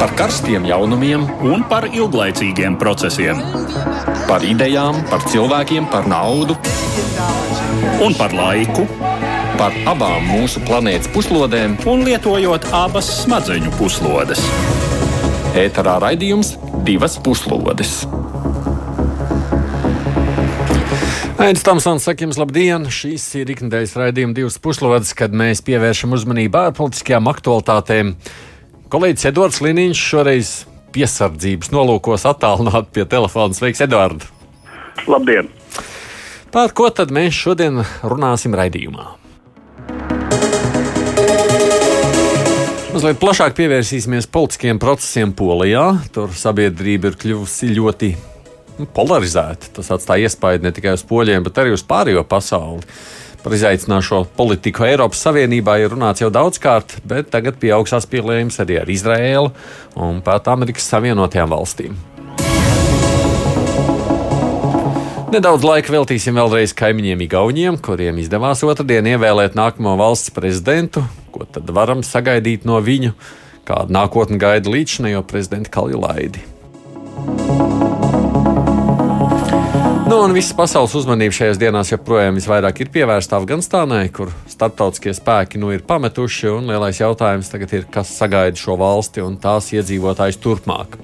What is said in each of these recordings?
par karstiem jaunumiem un par ilglaicīgiem procesiem. Par idejām, par cilvēkiem, par naudu un par laiku. Par abām mūsu planētas puslodēm, un lietojot abas smadzeņu puslodes. Ēterā raidījums divas puslodes. Aizsmeļamies, Tamsons, saka jums labdien! Šīs ir ikdienas raidījuma divas puslodes, kad mēs pievēršam uzmanību ārpolitiskajām aktualitātēm. Kolēģis Edvards Liniņš šoreiz piesardzības nolūkos attālināt pie telefona. Sveiks, Edvards! Labdien! Par ko tad mēs šodien runāsim raidījumā? Mazliet plašāk pievērsīsimies politiskiem procesiem Polijā. Tur sabiedrība ir kļuvusi ļoti nu, polarizēta. Tas atstāja iespaidu ne tikai uz poļiem, bet arī uz pārējo pasauli. Par izaicinošo politiku Eiropas Savienībā ir runāts jau daudzkārt, bet tagad pieaug saspīlējums arī ar Izraēlu un pat Amerikas Savienotajām valstīm. Nedaudz laika veltīsim vēlreiz kaimiņiem Igauniem, kuriem izdevās otrdien ievēlēt nākamo valsts prezidentu. Ko tad varam sagaidīt no viņu? Kāda nākotne gaida līdzinējo prezidentu Kalju Nu, un visas pasaules uzmanība šajās dienās joprojām visvairāk ir pievērsta Afganistānai, kur starptautiskie spēki nu ir pametuši. Lielais jautājums tagad ir, kas sagaida šo valsti un tās iedzīvotājus turpmāk.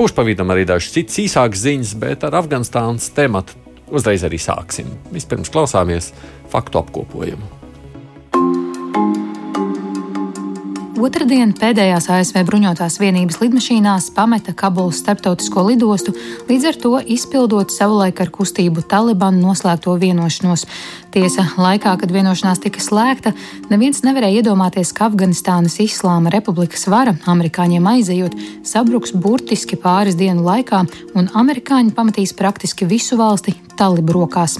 Būs pavisam arī dažas citas īsākas ziņas, bet ar Afganistānas tematu uzreiz arī sāksim. Vispirms klausāmies faktu apkopojumu. Otradien pēdējās ASV bruņotās vienības lidmašīnās pameta Kabulas starptautisko lidostu, līdz ar to izpildot savulaik ar kustību Talibanu noslēgto vienošanos. Tiesa, laikā, kad vienošanās tika slēgta, neviens nevarēja iedomāties, ka Afganistānas Islāma republikas vara amerikāņiem aizejot sabruks burtiski pāris dienu laikā, un amerikāņi pamatīs praktiski visu valsti talibu rokās.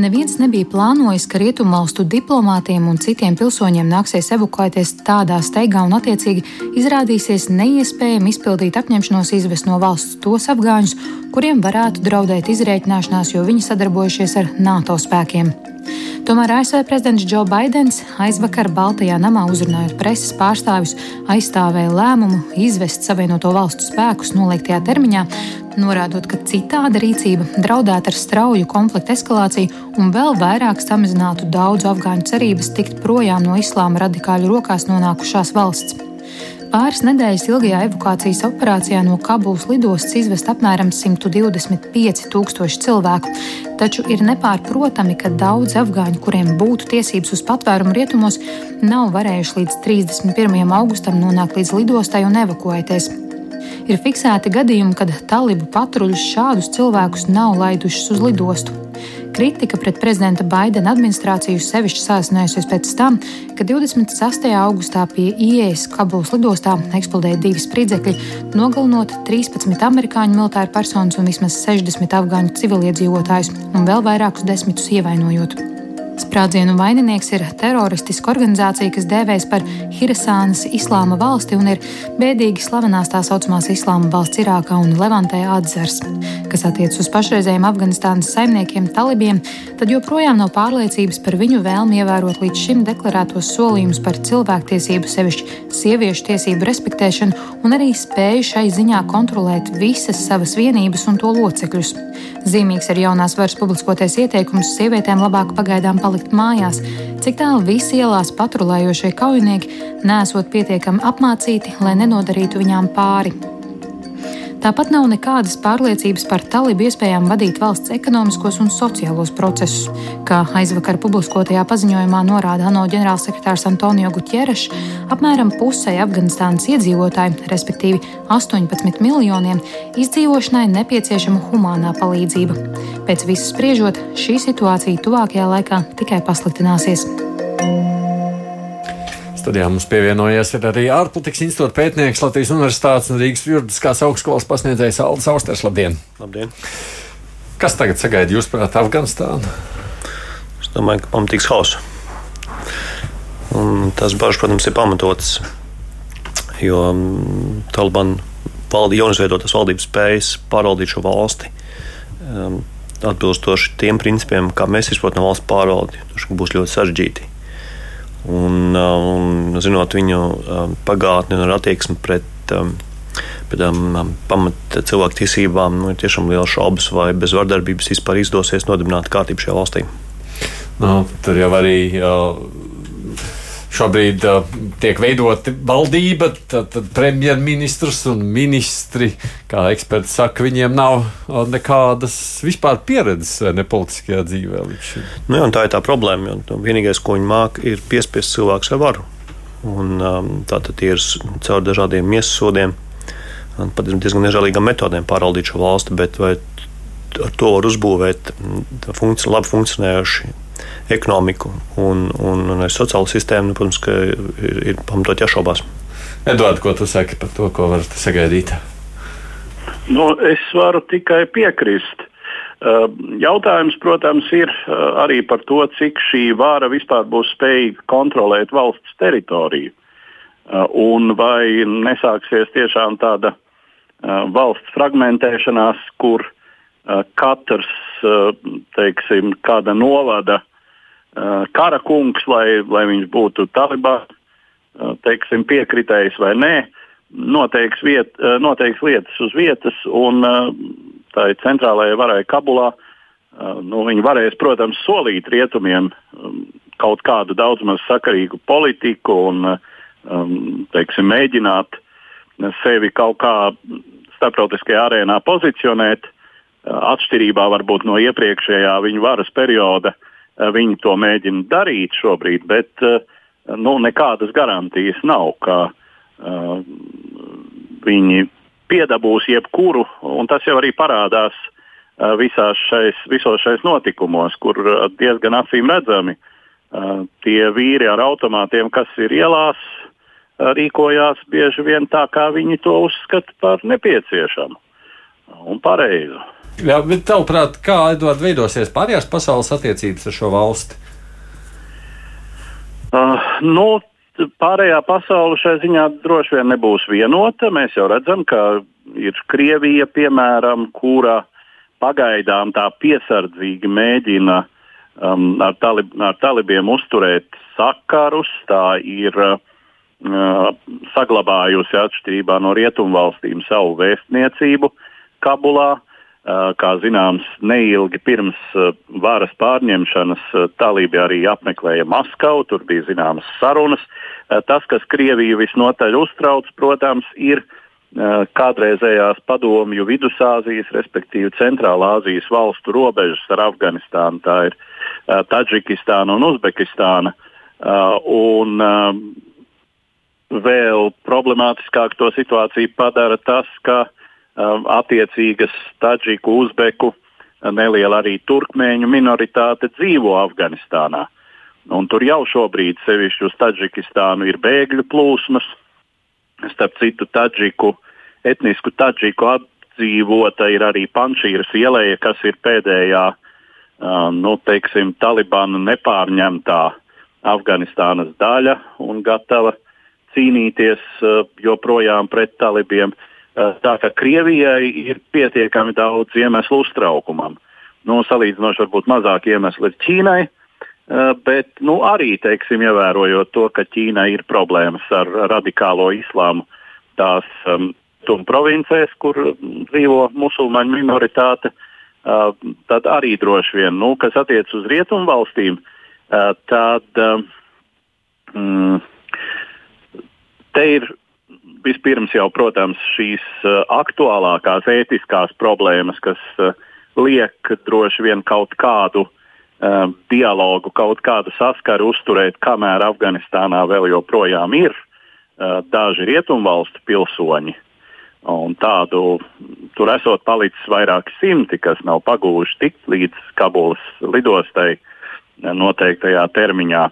Neviens nebija plānojis, ka rietumvalstu diplomātiem un citiem pilsoņiem nāksies evakuēties tādā steigā un attiecīgi izrādīsies neiespējami izpildīt apņemšanos izvest no valsts tos afgāņus, kuriem varētu draudēt izreikināšanās, jo viņi sadarbojušies ar NATO spēkiem. Tomēr ASV prezidents Džo Baidens aizvakar Baltajā namā uzrunājot preses pārstāvjus, aizstāvēja lēmumu izvest Savienoto valstu spēkus noliektajā termiņā, norādot, ka citāda rīcība draudētu ar strauju konfliktu eskalāciju un vēl vairāk samazinātu daudzu afgāņu cerības tikt projām no islāma radikāļu rokās nonākušās valsts. Pāris nedēļas ilgajā evakuācijas operācijā no Kabulas lidostas izvest apmēram 125 tūkstoši cilvēku, taču ir nepārprotami, ka daudz afgāņu, kuriem būtu tiesības uz patvērumu rietumos, nav varējuši līdz 31. augustam nonākt līdz lidostai un evakuēties. Ir fiksēti gadījumi, kad talibu patruļus šādus cilvēkus nav laidušas uz lidostu. Kritika pret prezidenta Baidena administrāciju sevišķi sāsinājusies pēc tam, ka 26. augustā pie ieejas Kabulas lidostā eksplodēja divi spridzekļi, nogalinot 13 amerikāņu militāru personas un vismaz 60 afgāņu civiliedzīvotājus, un vēl vairākus desmitus ievainojot. Sprādzienu vaininieks ir teroristiska organizācija, kas dēvējas par Hirasānas islāma valsti un ir bēdīgi slavenās tā saucamās islāma valsts Irākā un Levantē atzars. Kas attiecas uz pašreizējiem Afganistānas saimniekiem, talibiem, tad joprojām nav pārliecības par viņu vēlmi ievērot līdz šim deklarētos solījumus par cilvēktiesību, sevišķi sieviešu tiesību respektēšanu un arī spēju šai ziņā kontrolēt visas savas vienības un to locekļus. Zīmīgs ir jaunās varas publiskotais ieteikums sievietēm labāk pagaidām palikt mājās, cik tālu visi ielās patrulējošie kaujinieki nesot pietiekami apmācīti, lai nenodarītu viņām pāri. Tāpat nav nekādas pārliecības par talību iespējām vadīt valsts ekonomiskos un sociālos procesus. Kā aizvakar publiskotajā paziņojumā norāda ANO ģenerālsekretārs Antonio Gutierrešs, apmēram pusē Afganistānas iedzīvotāju, respektīvi 18 miljoniem, izdzīvošanai nepieciešama humānā palīdzība. Pēc visu spriežot, šī situācija tuvākajā laikā tikai pasliktināsies. Studijā mums pievienojies arī ārpolitikas institūta pētnieks Latvijas Universitātes un Rīgas juridiskās augstskolas pasniedzējs Aldis Austers. Labdien! Labdien! Kas tagad sagaida jūs prāt Afganistānu? Es domāju, ka pamatīgs hauss. Tas bažas, protams, ir pamatotas, jo mm, Taliban valdi, jaunizveidotas valdības spējas pārvaldīt šo valsti um, atbilstoši tiem principiem, kā mēs izprotam valsts pārvaldi. Tas būs ļoti sarežģīti. Un, un zinot viņu pagātni un attieksmi pret, pret um, pamat cilvēku tiesībām, nu, ir tiešām liels šaubas, vai bez vardarbības vispār izdosies nodibināt kārtību šajā valstī. Nu, tur jau arī uh, Šobrīd uh, tiek veidota valdība, tad, tad premjerministrs un ministri, kā eksperti saka, viņiem nav uh, nekādas vispār pieredzes ne politiskajā dzīvē. Nu, jā, tā ir tā problēma. Jo, vienīgais, ko viņi māca, ir piespiest cilvēku ar varu. Un, um, tātad ir caur dažādiem miesasodiem, pat diezgan nežēlīgām metodēm pārvaldīt šo valsti, bet vai ar to var uzbūvēt funkci labi funkcionējošu ekonomiku un, un, un sociālo sistēmu, nu, protams, ka ir, ir pamatot jāšaubās. Edvards, ko tu saki par to, ko var sagaidīt? Nu, es varu tikai piekrist. Uh, jautājums, protams, ir uh, arī par to, cik šī vāra vispār būs spējīga kontrolēt valsts teritoriju. Uh, un vai nesāksies tiešām tāda valsts fragmentēšanās, kur katrs, teiksim, kāda novada kara kungs, lai, lai viņš būtu Taliban uh, teiksim, piekritējis vai nē, noteiks, viet, uh, noteiks lietas uz vietas, un tā ir centrālajai varai Kabulā. Nu, viņi varēs, protams, solīt rietumiem um, kaut kādu daudz maz sakarīgu politiku un teiksim, mēģināt sevi kaut kā starptautiskajā arēnā pozicionēt, atšķirībā varbūt no iepriekšējā viņu varas perioda, uh, Eh, viņi to mēģina darīt šobrīd, bet eh, nu, nekādas garantijas nav, ka uh, viņi piedabūs jebkuru, un tas jau arī parādās uh, šais, visos šais notikumos, kur uh, diezgan acīm redzami uh, tie vīri ar automātiem, kas ir ielās, rīkojās bieži vien tā, kā viņi to uzskata par nepieciešamu un pareizu. Jā, bet tavuprāt, kā Edvards veidosies pārējās pasaules attiecības ar šo valsti? Uh, nu, pārējā pasaule šai ziņā droši vien nebūs vienota. Mēs jau redzam, ka ir Krievija, piemēram, kura pagaidām tā piesardzīgi mēģina um, ar, talib, ar talibiem uzturēt sakarus. Tā ir uh, saglabājusi atšķirībā no rietumvalstīm savu vēstniecību Kabulā. Kā zināms, neilgi pirms varas pārņemšanas talībi arī apmeklēja Maskavu, tur bija zināmas sarunas. Tas, kas Krieviju visnotaļ uztrauc, protams, ir kādreizējās padomju Vidusāzijas, respektīvi Centrālā Azijas valstu robežas ar Afganistānu. Tā ir Taģikistāna un Uzbekistāna. Un vēl problemātiskāk to situāciju padara tas, ka attiecīgas Tadžiku, Uzbeku, neliela arī turkmēņu minoritāte dzīvo Afganistānā. Un tur jau šobrīd, sevišķi uz Tadžikistānu, ir bēgļu plūsmas. Starp citu, Tadžiku, etnisku Tadžiku apdzīvota ir arī Panšīras ielēja, kas ir pēdējā, uh, nu, teiksim, Talibana nepārņemtā Afganistānas daļa un gatava cīnīties uh, joprojām pret talibiem. Uh, tā ka Krievijai ir pietiekami daudz iemeslu uztraukumam. Nu, salīdzinoši varbūt mazāk iemeslu ir Ķīnai, eh, bet nu, arī teiksim, ievērojot to, ka Ķīnai ir problēmas ar radikālo islāmu tās um, provincēs, kur dzīvo musulmaņu minoritāte, uh, tad arī droši vien, nu, kas attiecas uz rietumu valstīm, uh, tad um, te ir vispirms jau, protams, šīs uh, aktuālākās ētiskās problēmas, kas uh, liek droši vien kaut kādu uh, dialogu, kaut kādu saskaru uzturēt, kamēr Afganistānā vēl joprojām ir daži rietumvalstu pilsoņi. Un tādu tur esot palicis vairāki simti, kas nav pagūši tikt līdz Kabulas lidostai noteiktajā termiņā.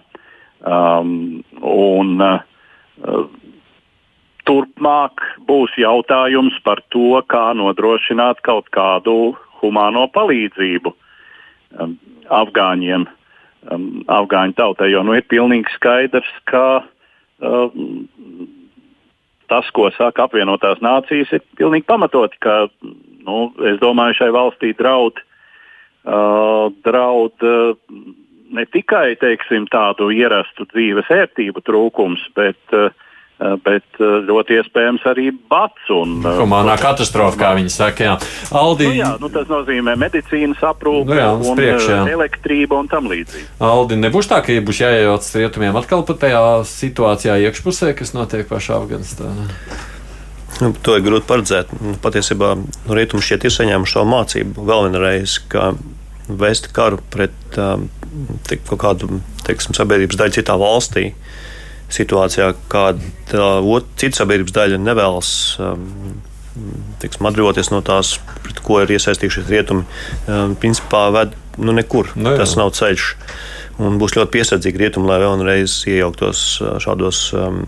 Um, un, uh, turpmāk būs jautājums par to, kā nodrošināt kaut kādu humāno palīdzību um, afgāņiem, um, afgāņu tautai. Jo nu, ir pilnīgi skaidrs, ka um, tas, ko saka apvienotās nācijas, ir pilnīgi pamatoti. Ka, nu, es domāju, šai valstī draud, uh, draud uh, ne tikai teiksim, tādu ierastu dzīves ērtību trūkums, bet, uh, bet ļoti iespējams arī bats. Un, Humānā katastrofa, kā viņi saka. Jā. Aldi... Nu, jā, nu, tas nozīmē medicīnas aprūpe, nu un elektrība un tam līdzīgi. Aldi, nebūs tā, ka būs jāiejaucas rietumiem atkal pat tajā situācijā iekšpusē, kas notiek pašā Afganistānā. Nu, to ir grūti paredzēt. Nu, patiesībā no rietuma šķiet ir saņēmuši savu mācību vēl vienreiz, ka vēst karu pret um, kaut kādu teiksim, sabiedrības daļu citā valstī. Situācijā, uh, cita sabiedrības daļa nevēlas um, teiksim, atbrīvoties no tās, pret ko ir iesaistījušies rietumi, um, principā ved nu, nekur. Ne, nu Tas nav ceļš. Un būs ļoti piesardzīgi rietumi, lai vēlreiz iejauktos šādos um,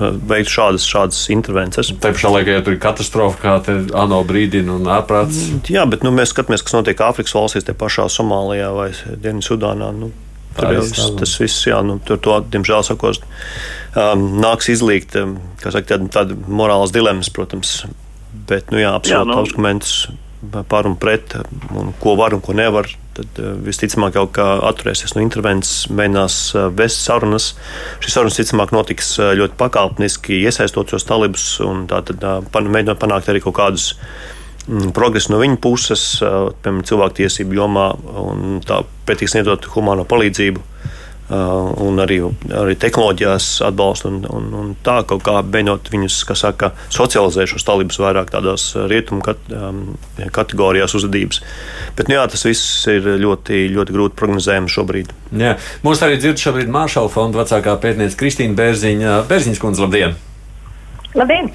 veikt šādas, šādas intervences. Tā pašā laikā, ja tur ir katastrofa, kā ANO brīdina un ārprāts. Jā, bet nu, mēs skatāmies, kas notiek Āfrikas valstīs, te pašā Somālijā vai Dienvidsudānā. Nu, Tur jau tas viss, jā, nu, tur to, diemžēl, sakot, um, nāks izlīgt, um, kā saka, tāda, tāda morālas dilemmas, protams. Bet, nu, jā, absolūti nu, arguments par un pret, un ko var un ko nevar tad uh, visticamāk jau atturēsies no intervences, mēģinās uh, vest sarunas. Šīs sarunas, ticamāk, notiks uh, ļoti pakāpeniski, iesaistot šos talibus un tātad pan, mēģinot panākt arī kaut kādus progresu no viņa puses, piemēram, cilvēktiesību jomā, un tā pretī sniedzot humāno palīdzību. Un arī, arī tehnoloģijās atbalstu un, un, un tā kaut kā beidzot viņus, kas saka, socializē šos talibus vairāk tādās rietumu kat, um, kategorijās uzvedības. Bet, nu, jā, tas viss ir ļoti, ļoti grūti prognozējams šobrīd. Jā. Mums arī dzird šobrīd Māršala fonda vecākā pētniece Kristīna Bērziņa. Bērziņas kundze, labdien! Labdien!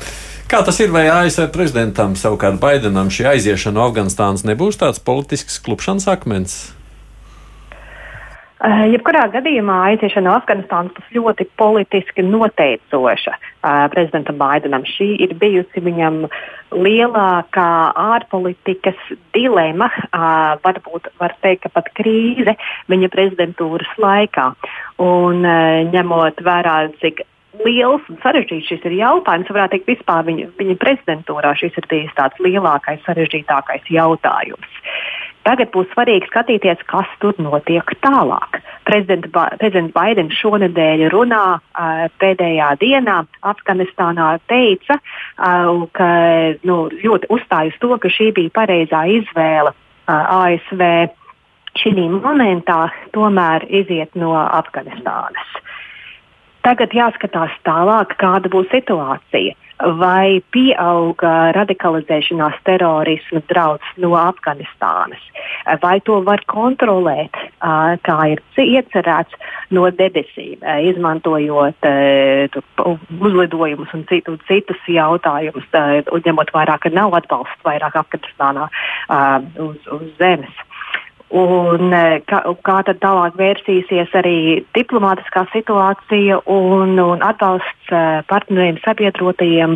Kā tas ir, vai ASV prezidentam savukārt Baidenam šī aiziešana no Afganistānas nebūs tāds politisks klupšanas akmens? Uh, jebkurā gadījumā aiziešana no Afganistānas būs ļoti politiski noteicoša uh, prezidentam Baidenam. Šī ir bijusi viņam lielākā ārpolitikas dilema, uh, varbūt var teikt, ka pat krīze viņa prezidentūras laikā. Un, ņemot vērā, cik liels un sarežģīts šis ir jautājums, varētu teikt, vispār viņa, viņa prezidentūrā šis ir bijis tāds lielākais, sarežģītākais jautājums. Tagad būs svarīgi skatīties, kas tur notiek tālāk. Prezidents ba Baidens šonadēļ runā uh, pēdējā dienā Afganistānā teica, uh, ka nu, ļoti uzstāj uz to, ka šī bija pareizā izvēle uh, ASV šī momentā tomēr iziet no Afganistānas. Tagad jāskatās tālāk, kāda būs situācija vai pieauga radikalizēšanās terorisma draudz no Afganistānas, vai to var kontrolēt, kā ir iecerēts no debesīm, izmantojot uzlidojumus un citu, citus jautājumus, ņemot vērā, ka nav atbalsts vairāk Afganistānā uz, uz zemes. Un e, kā, kā tad tālāk vērsīsies arī diplomātiskā situācija un, un atbalsts e, partneriem, sabiedrotajiem,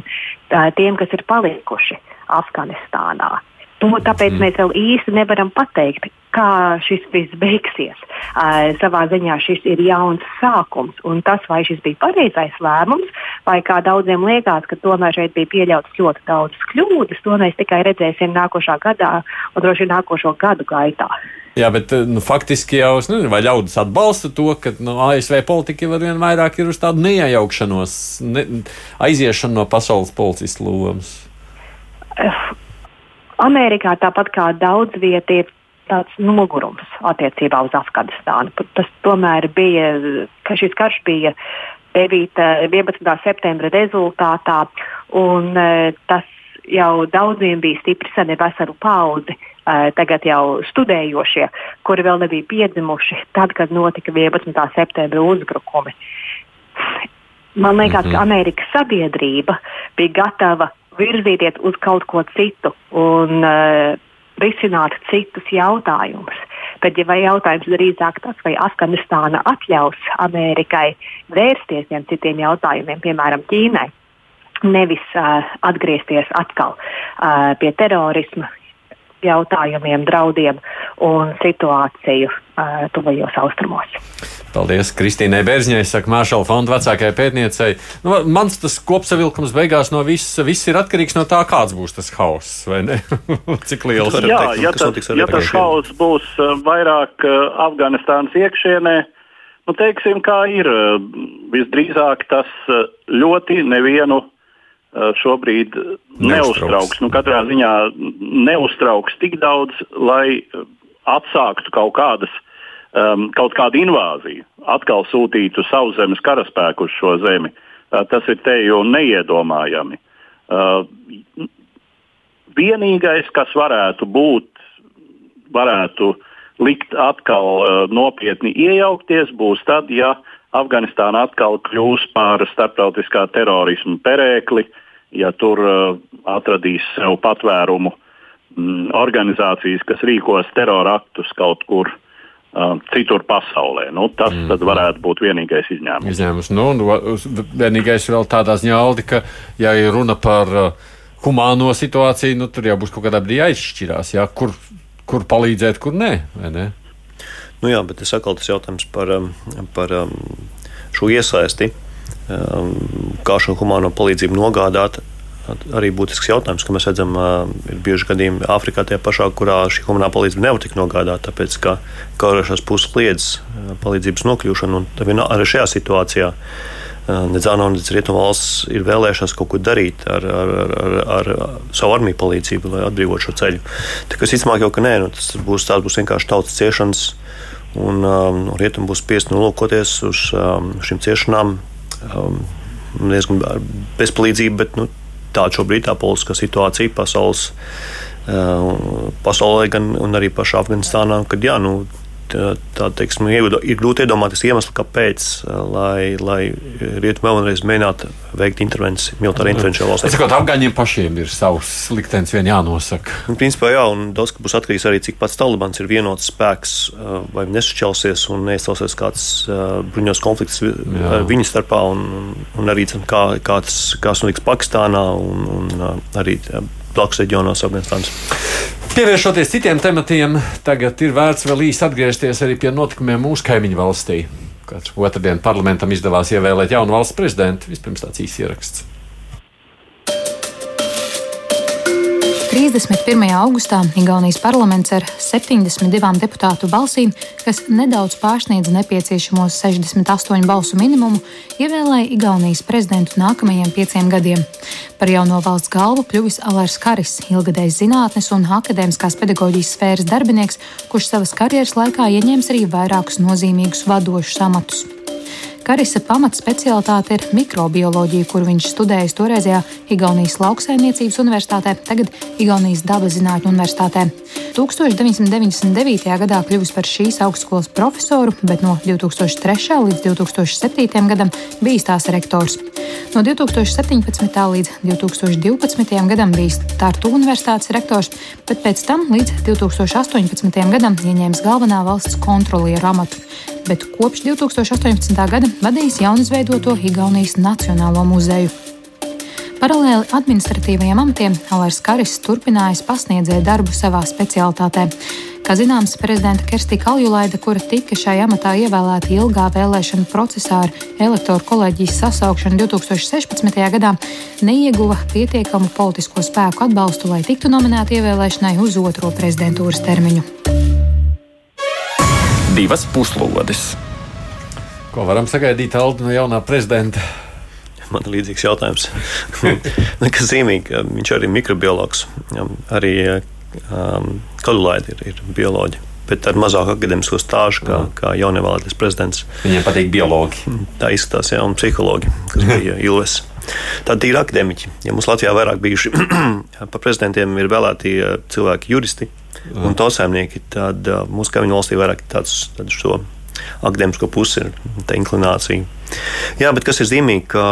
tiem, kas ir palikuši Afganistānā. To, tāpēc mm. mēs vēl īsti nevaram pateikt, kā šis viss beigsies. Uh, savā ziņā šis ir jauns sākums, un tas, vai šis bija pareizais lēmums, vai kā daudziem liekas, ka tomēr šeit bija pieļautas ļoti daudzas kļūdas, to mēs tikai redzēsim nākošā gadā un droši vien nākošo gadu gaitā. Jā, bet nu, faktiski jau nezinu, vai ļaudis atbalsta to, ka nu, ASV politika jau ar vien vairāk ir uz tādu neiejaukšanos, ne, aiziešanu no pasaules policistu lomas. Amerikā tāpat kā daudz vietā ir tāds nogurums attiecībā uz Afganistānu. Tas tomēr bija, ka šis karš bija 9, 11. septembra rezultātā, un tas jau daudziem bija stipri sen veselu paudzi tagad jau studējošie, kuri vēl nebija piedzimuši tad, kad notika 11. septembra uzbrukumi. Man liekas, mm -hmm. ka mhm. Amerikas sabiedrība bija gatava virzīties uz kaut ko citu un uh, risināt citus jautājumus. Bet, ja jautājums drīzāk tas, vai Afganistāna atļaus Amerikai vērsties tiem citiem jautājumiem, piemēram, Ķīnai, nevis uh, atgriezties atkal uh, pie terorisma, jautājumiem, draudiem un situāciju uh, tuvajos austrumos. Paldies Kristīnai Bērziņai, saka Māršala fonda vecākajai pētniecei. Nu, mans tas kopsavilkums beigās no viss, viss ir atkarīgs no tā, kāds būs tas hauss, vai ne? Cik liels ir. Jā, teikt, ja, tas, ja tas hauss būs uh, vairāk uh, Afganistānas iekšienē, nu, teiksim, kā ir, uh, visdrīzāk tas ļoti nevienu šobrīd neuztrauks. Nu, katrā ziņā neuztrauks tik daudz, lai atsāktu kaut kādas um, kaut kādu invāziju, atkal sūtītu sauszemes karaspēku uz šo zemi. Uh, tas ir te jau neiedomājami. Uh, vienīgais, kas varētu būt, varētu likt atkal uh, nopietni iejaukties, būs tad, ja Afganistāna atkal kļūs par starptautiskā terorisma perēkli, ja tur uh, atradīs sev patvērumu mm, organizācijas, kas rīkos teroraktus kaut kur uh, citur pasaulē. Nu, tas mm. varētu būt vienīgais izņēmums. Izņēmums. Nu, nu, vienīgais vēl tādā ziņā, Aldi, ka, ja ir runa par uh, humāno situāciju, nu, tur jau būs kaut kādā brīdī jāizšķirās, jā, kur, kur palīdzēt, kur nē. Ne? Nu, jā, bet es atkal tas jautājums par, um, par um, šo iesaisti, um, kā šo humāno palīdzību nogādāt arī būtisks jautājums, ka mēs redzam, ir bieži gadījumi Āfrikā, tie pašā, kurā šī humanā palīdzība nevar tikt nogādāta, tāpēc ka kaurošās puses liedz palīdzības nokļūšanu. Un arī šajā situācijā Nedz ANO, nedz Rietumvalsts ir vēlējušās kaut ko darīt ar, ar, ar, ar savu armiju palīdzību, lai atbrīvotu šo ceļu. Tā kā es izmāku jau, ka nē, nu, tas būs, būs vienkārši tautas ciešanas, un um, rietumi būs spiest nolūkoties uz um, šīm ciešanām. Um, diezgan bezpalīdzība, bet nu, tāda šobrīd tā politiskā situācija pasaules, uh, pasaulē, gan arī pašā Afganistānā, kad jā, nu, tā teiksim, ir grūti iedomāties iemeslu, kāpēc, lai, lai rietumē vēlreiz mēģinātu veikt intervenciju, militāru intervenciju valstī. Es saprotu, afgaņiem pašiem ir savs liktenis vien jānosaka. Un, principā, jā, un daudz kas būs atkarīgs arī, cik pats Talibans ir vienots spēks, vai nesašķelsies un neizcelsies kāds bruņos konflikts jā. viņu starpā, un, un arī kā, kāds, kāds notiks Pakistānā un, un arī blakus reģionos Afganistānas. Pievēršoties citiem tematiem, tagad ir vērts vēl īsi atgriezties arī pie notikumiem mūsu kaimiņu valstī. Katru otrdienu parlamentam izdevās ievēlēt jaunu valsts prezidentu. Vispirms tāds īsts ieraksts. 31. augustā Igaunijas parlaments ar 72 deputātu balsīm, kas nedaudz pārsniedz nepieciešamos 68 balsu minimumu, ievēlēja Igaunijas prezidentu nākamajiem pieciem gadiem. Par jauno valsts galvu kļuvis Alārs Karis, ilgadējs zinātnes un akadēmiskās pedagoģijas sfēras darbinieks, kurš savas karjeras laikā ieņēmis arī vairākus nozīmīgus vadošus amatus. Karisa pamatspecialitāte ir mikrobioloģija, kur viņš studējis toreizējā Igaunijas lauksaimniecības universitātē, tagad Igaunijas dabas zinātņu universitātē. 1999. gadā kļuvis par šīs augstskolas profesoru, bet no 2003. līdz 2007. gadam bijis tās rektors. No 2017. līdz 2012. gadam bijis Tartu universitātes rektors, bet pēc tam līdz 2018. gadam ieņēmis galvenā valsts kontrolieru amatu bet kopš 2018. gada vadījis jaunizveidoto Igaunijas Nacionālo muzeju. Paralēli administratīvajiem amatiem Alārs Karis turpinājis pasniedzēju darbu savā specialitātē. Kā zināms, prezidenta Kerstī Kaljulaida, kura tika šajā amatā ievēlēta ilgā vēlēšana procesā ar elektoru kolēģijas sasaukšanu 2016. gadā, neieguva pietiekamu politisko spēku atbalstu, lai tiktu nominēta ievēlēšanai uz otro prezidentūras termiņu divas puslodes. Ko varam sagaidīt Aldi no jaunā prezidenta? Man ir līdzīgs jautājums. Kas zīmīgi, viņš arī ir mikrobiologs. Arī um, Kalulaida ir, ir bioloģija bet ar mazāku akadēmisko stāžu, kā, kā jaunievēlētais prezidents. Viņiem patīk biologi. Tā izskatās, jā, un psihologi, kas bija Ilves. Tādi ir akadēmiķi. Ja mums Latvijā vairāk bijuši par prezidentiem ir vēlēti cilvēki, juristi, un to saimnieki, tad mūsu kaimiņu valstī vairāk tāds, tāds šo akadēmisko pusi ir tā inklinācija. Jā, bet kas ir zīmīgi, ka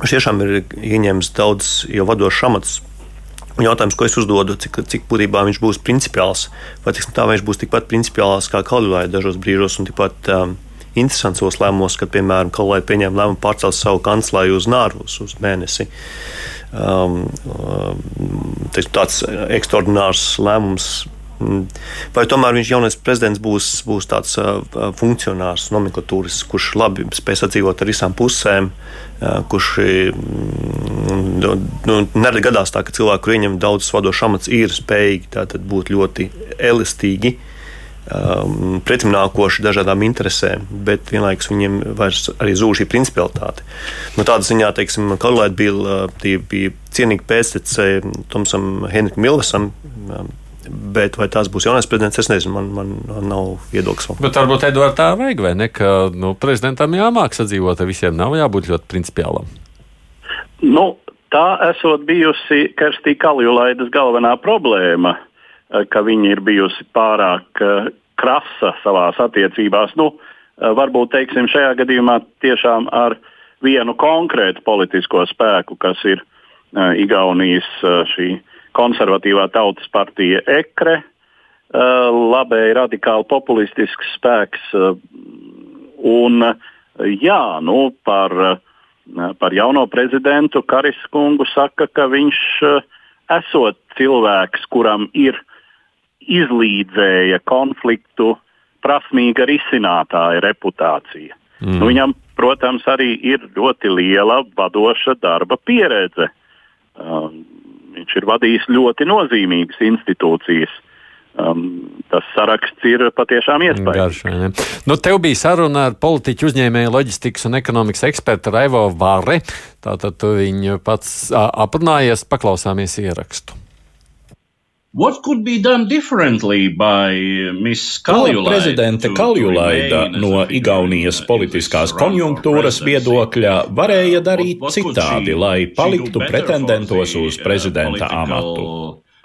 tiešām ir ieņēmis daudz jau vadošs amats. Jautājums, ko es uzdodu, cik, cik būtībā viņš būs principiāls, vai tiksim, tā, vai viņš būs tikpat principiāls kā Kalvijā dažos brīžos un tikpat um, interesantos lēmumos, kad, piemēram, Kalvijā pieņēma lēmumu pārcelt savu kanclāju uz Nārvus uz mēnesi. Um, um, tāds ekstraordinārs lēmums vai tomēr viņš jaunais prezidents būs, būs tāds funkcionārs, nomenklatūras, kurš labi spēs atdzīvot ar visām pusēm, kurš nu, nu, nereti gadās tā, ka cilvēki, kur ieņem daudzas vadošas amats, ir spējīgi būt ļoti elastīgi um, pretimnākoši dažādām interesēm, bet vienlaikus viņiem vairs arī zūd šī principialitāte. Nu, tādā ziņā, teiksim, Karlēta bija, bija cienīga pēctece Tomsam Henrikam Milvesam. Bet vai tās būs jaunais prezidents, es nezinu, man, man nav viedoklis. Bet varbūt Edvards tā vajag, vai ne? Ka nu, prezidentam jāmāk sadzīvot, visiem nav jābūt ļoti principiālam. Nu, tā esot bijusi Kerstī Kaljulaidas galvenā problēma. Eh, ka viņa ir bijusi pārāk eh, krasa savās attiecībās. Nu, eh, varbūt teiksim, šajā gadījumā tiešām ar vienu konkrētu politisko spēku, kas ir Igaunijas šī konservatīvā tautas partija EKRE, uh, labēji radikāli populistisks spēks. Uh, un, uh, jā, nu, par, par jauno prezidentu Karis kungu saka, ka viņš esot cilvēks, kuram ir izlīdzēja konfliktu prasmīga risinātāja reputācija. Mm. Nu, viņam, protams, arī ir ļoti liela vadoša darba pieredze. Um, viņš ir vadījis ļoti nozīmīgas institūcijas. Um, tas saraksts ir patiešām iespaidīgs. Nu, tev bija saruna ar politiķu uzņēmēju, loģistikas un ekonomikas ekspertu Raivo Vāre. Tātad tu viņu pats aprunājies, paklausāmies ierakstu. What could be done differently by Miss Kaljulaida? Prezidente Kaljulaida no Igaunijas politiskās konjunktūras viedokļa varēja darīt citādi, lai paliktu pretendentos uz prezidenta amatu.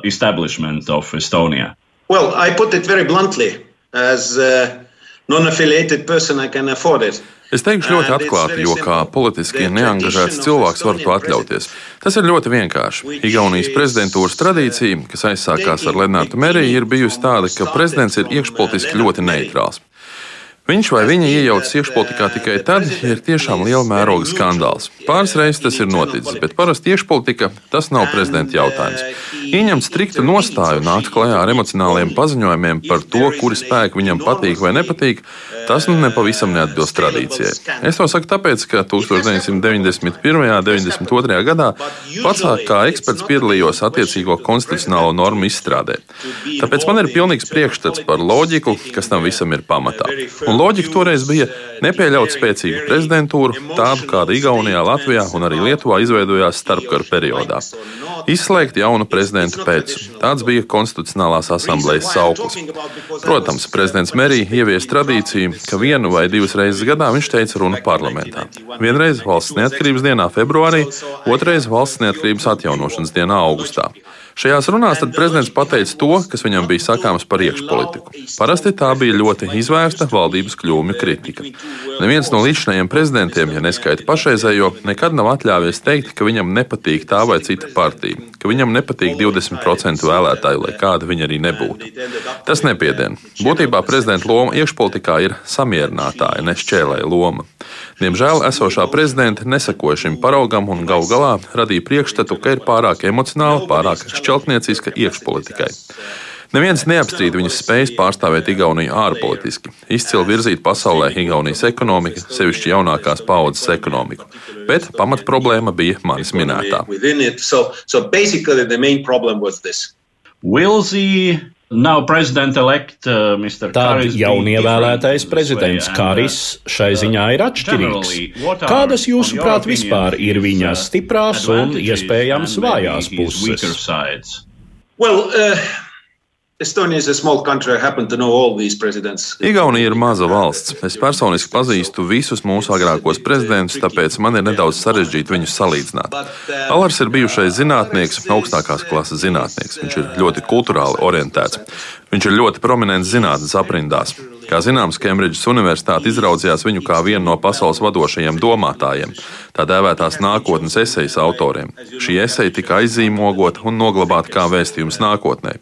Establishment of Estonia. Well, I put it very bluntly, as a non-affiliated person I can afford it. Es teikšu ļoti atklāti, jo kā politiski neangažēts cilvēks var to atļauties. Tas ir ļoti vienkārši. Igaunijas prezidentūras tradīcija, kas aizsākās ar Lenārdu Meriju, ir bijusi tāda, ka prezidents ir iekšpolitiski ļoti neitrāls. Viņš vai viņa iejaucas iekšpolitikā tikai tad, ja ir tiešām liela mēroga skandāls. Pāris reizes tas ir noticis, bet parasti iekšpolitika tas nav prezidenta jautājums. Ieņemt striktu nostāju, nākt klajā ar emocionāliem paziņojumiem par to, kuri spēki viņam patīk vai nepatīk, tas nu nepavisam neatbilst tradīcijai. Es to saku tāpēc, ka 1991. un 92. gadā pats kā eksperts piedalījos attiecīgo konstitucionālo normu izstrādē. Tāpēc man ir pilnīgs priekšstats par loģiku, kas tam visam ir pamatā. Un loģika toreiz bija nepieļaut spēcīgu prezidentūru, tādu kāda Igaunijā, Latvijā un arī Lietuvā izveidojās starpkara periodā. Izslēgt jaunu prezidentu pēc. Tāds bija Konstitucionālās asamblejas sauklis. Protams, prezidents Merija ievies tradīciju, ka vienu vai divas reizes gadā viņš teica runu parlamentā. Vienreiz valsts neatkarības dienā, februārī, otrreiz valsts neatkarības atjaunošanas dienā, augustā. Šajās runās prezidents pateica to, kas viņam bija sakāms par iekšpolitiku. Parasti tā bija ļoti izvērsta valdības kļūmju kritika. Neviens no līdzinājiem prezidentiem, ja neskaita pašreizējo, nekad nav atļāvies teikt, ka viņam nepatīk tā vai cita partija, ka viņam nepatīk 20% vēlētāju, lai kāda viņa arī nebūtu. Tas nepiedien. Būtībā prezidenta loma iekšpolitikā ir samierinātāja, ne šķēlēja loma. Diemžēl esošā prezidenta nesakoja šim paraugam un gal galā radīja priekšstatu, ka ir pārāk emocionāli, pārāk šķeltnieciska iekšpolitikai. Neviens neapstrīd viņas spējas pārstāvēt Igauniju ārpolitiski, izcili virzīt pasaulē Igaunijas ekonomiku, sevišķi jaunākās paudzes ekonomiku. Bet pamatproblēma bija manis minētā. Will the Now president-elect uh, Mr. Tad jaunievēlētais prezidents Karis šai ziņā ir atšķirīgs. Kādas, jūsuprāt, vispār ir viņa stiprās un iespējams vājās puses? Well, uh, Igaunija ir maza valsts. Es personiski pazīstu visus mūsu agrākos prezidentus, tāpēc man ir nedaudz sarežģīti viņus salīdzināt. Uh, Alars ir bijušais zinātnieks, augstākās klases zinātnieks. Viņš ir ļoti kultūrāli orientēts. Viņš ir ļoti prominents zinātnes aprindās. Kā zināms, Kembridžas Universitāte izraudzījās viņu kā vienu no pasaules vadošajiem domātājiem, tā dēvētās nākotnes esejas autoriem. Šī eseja tika aizīmogota un noglabāta kā vēstījums nākotnē.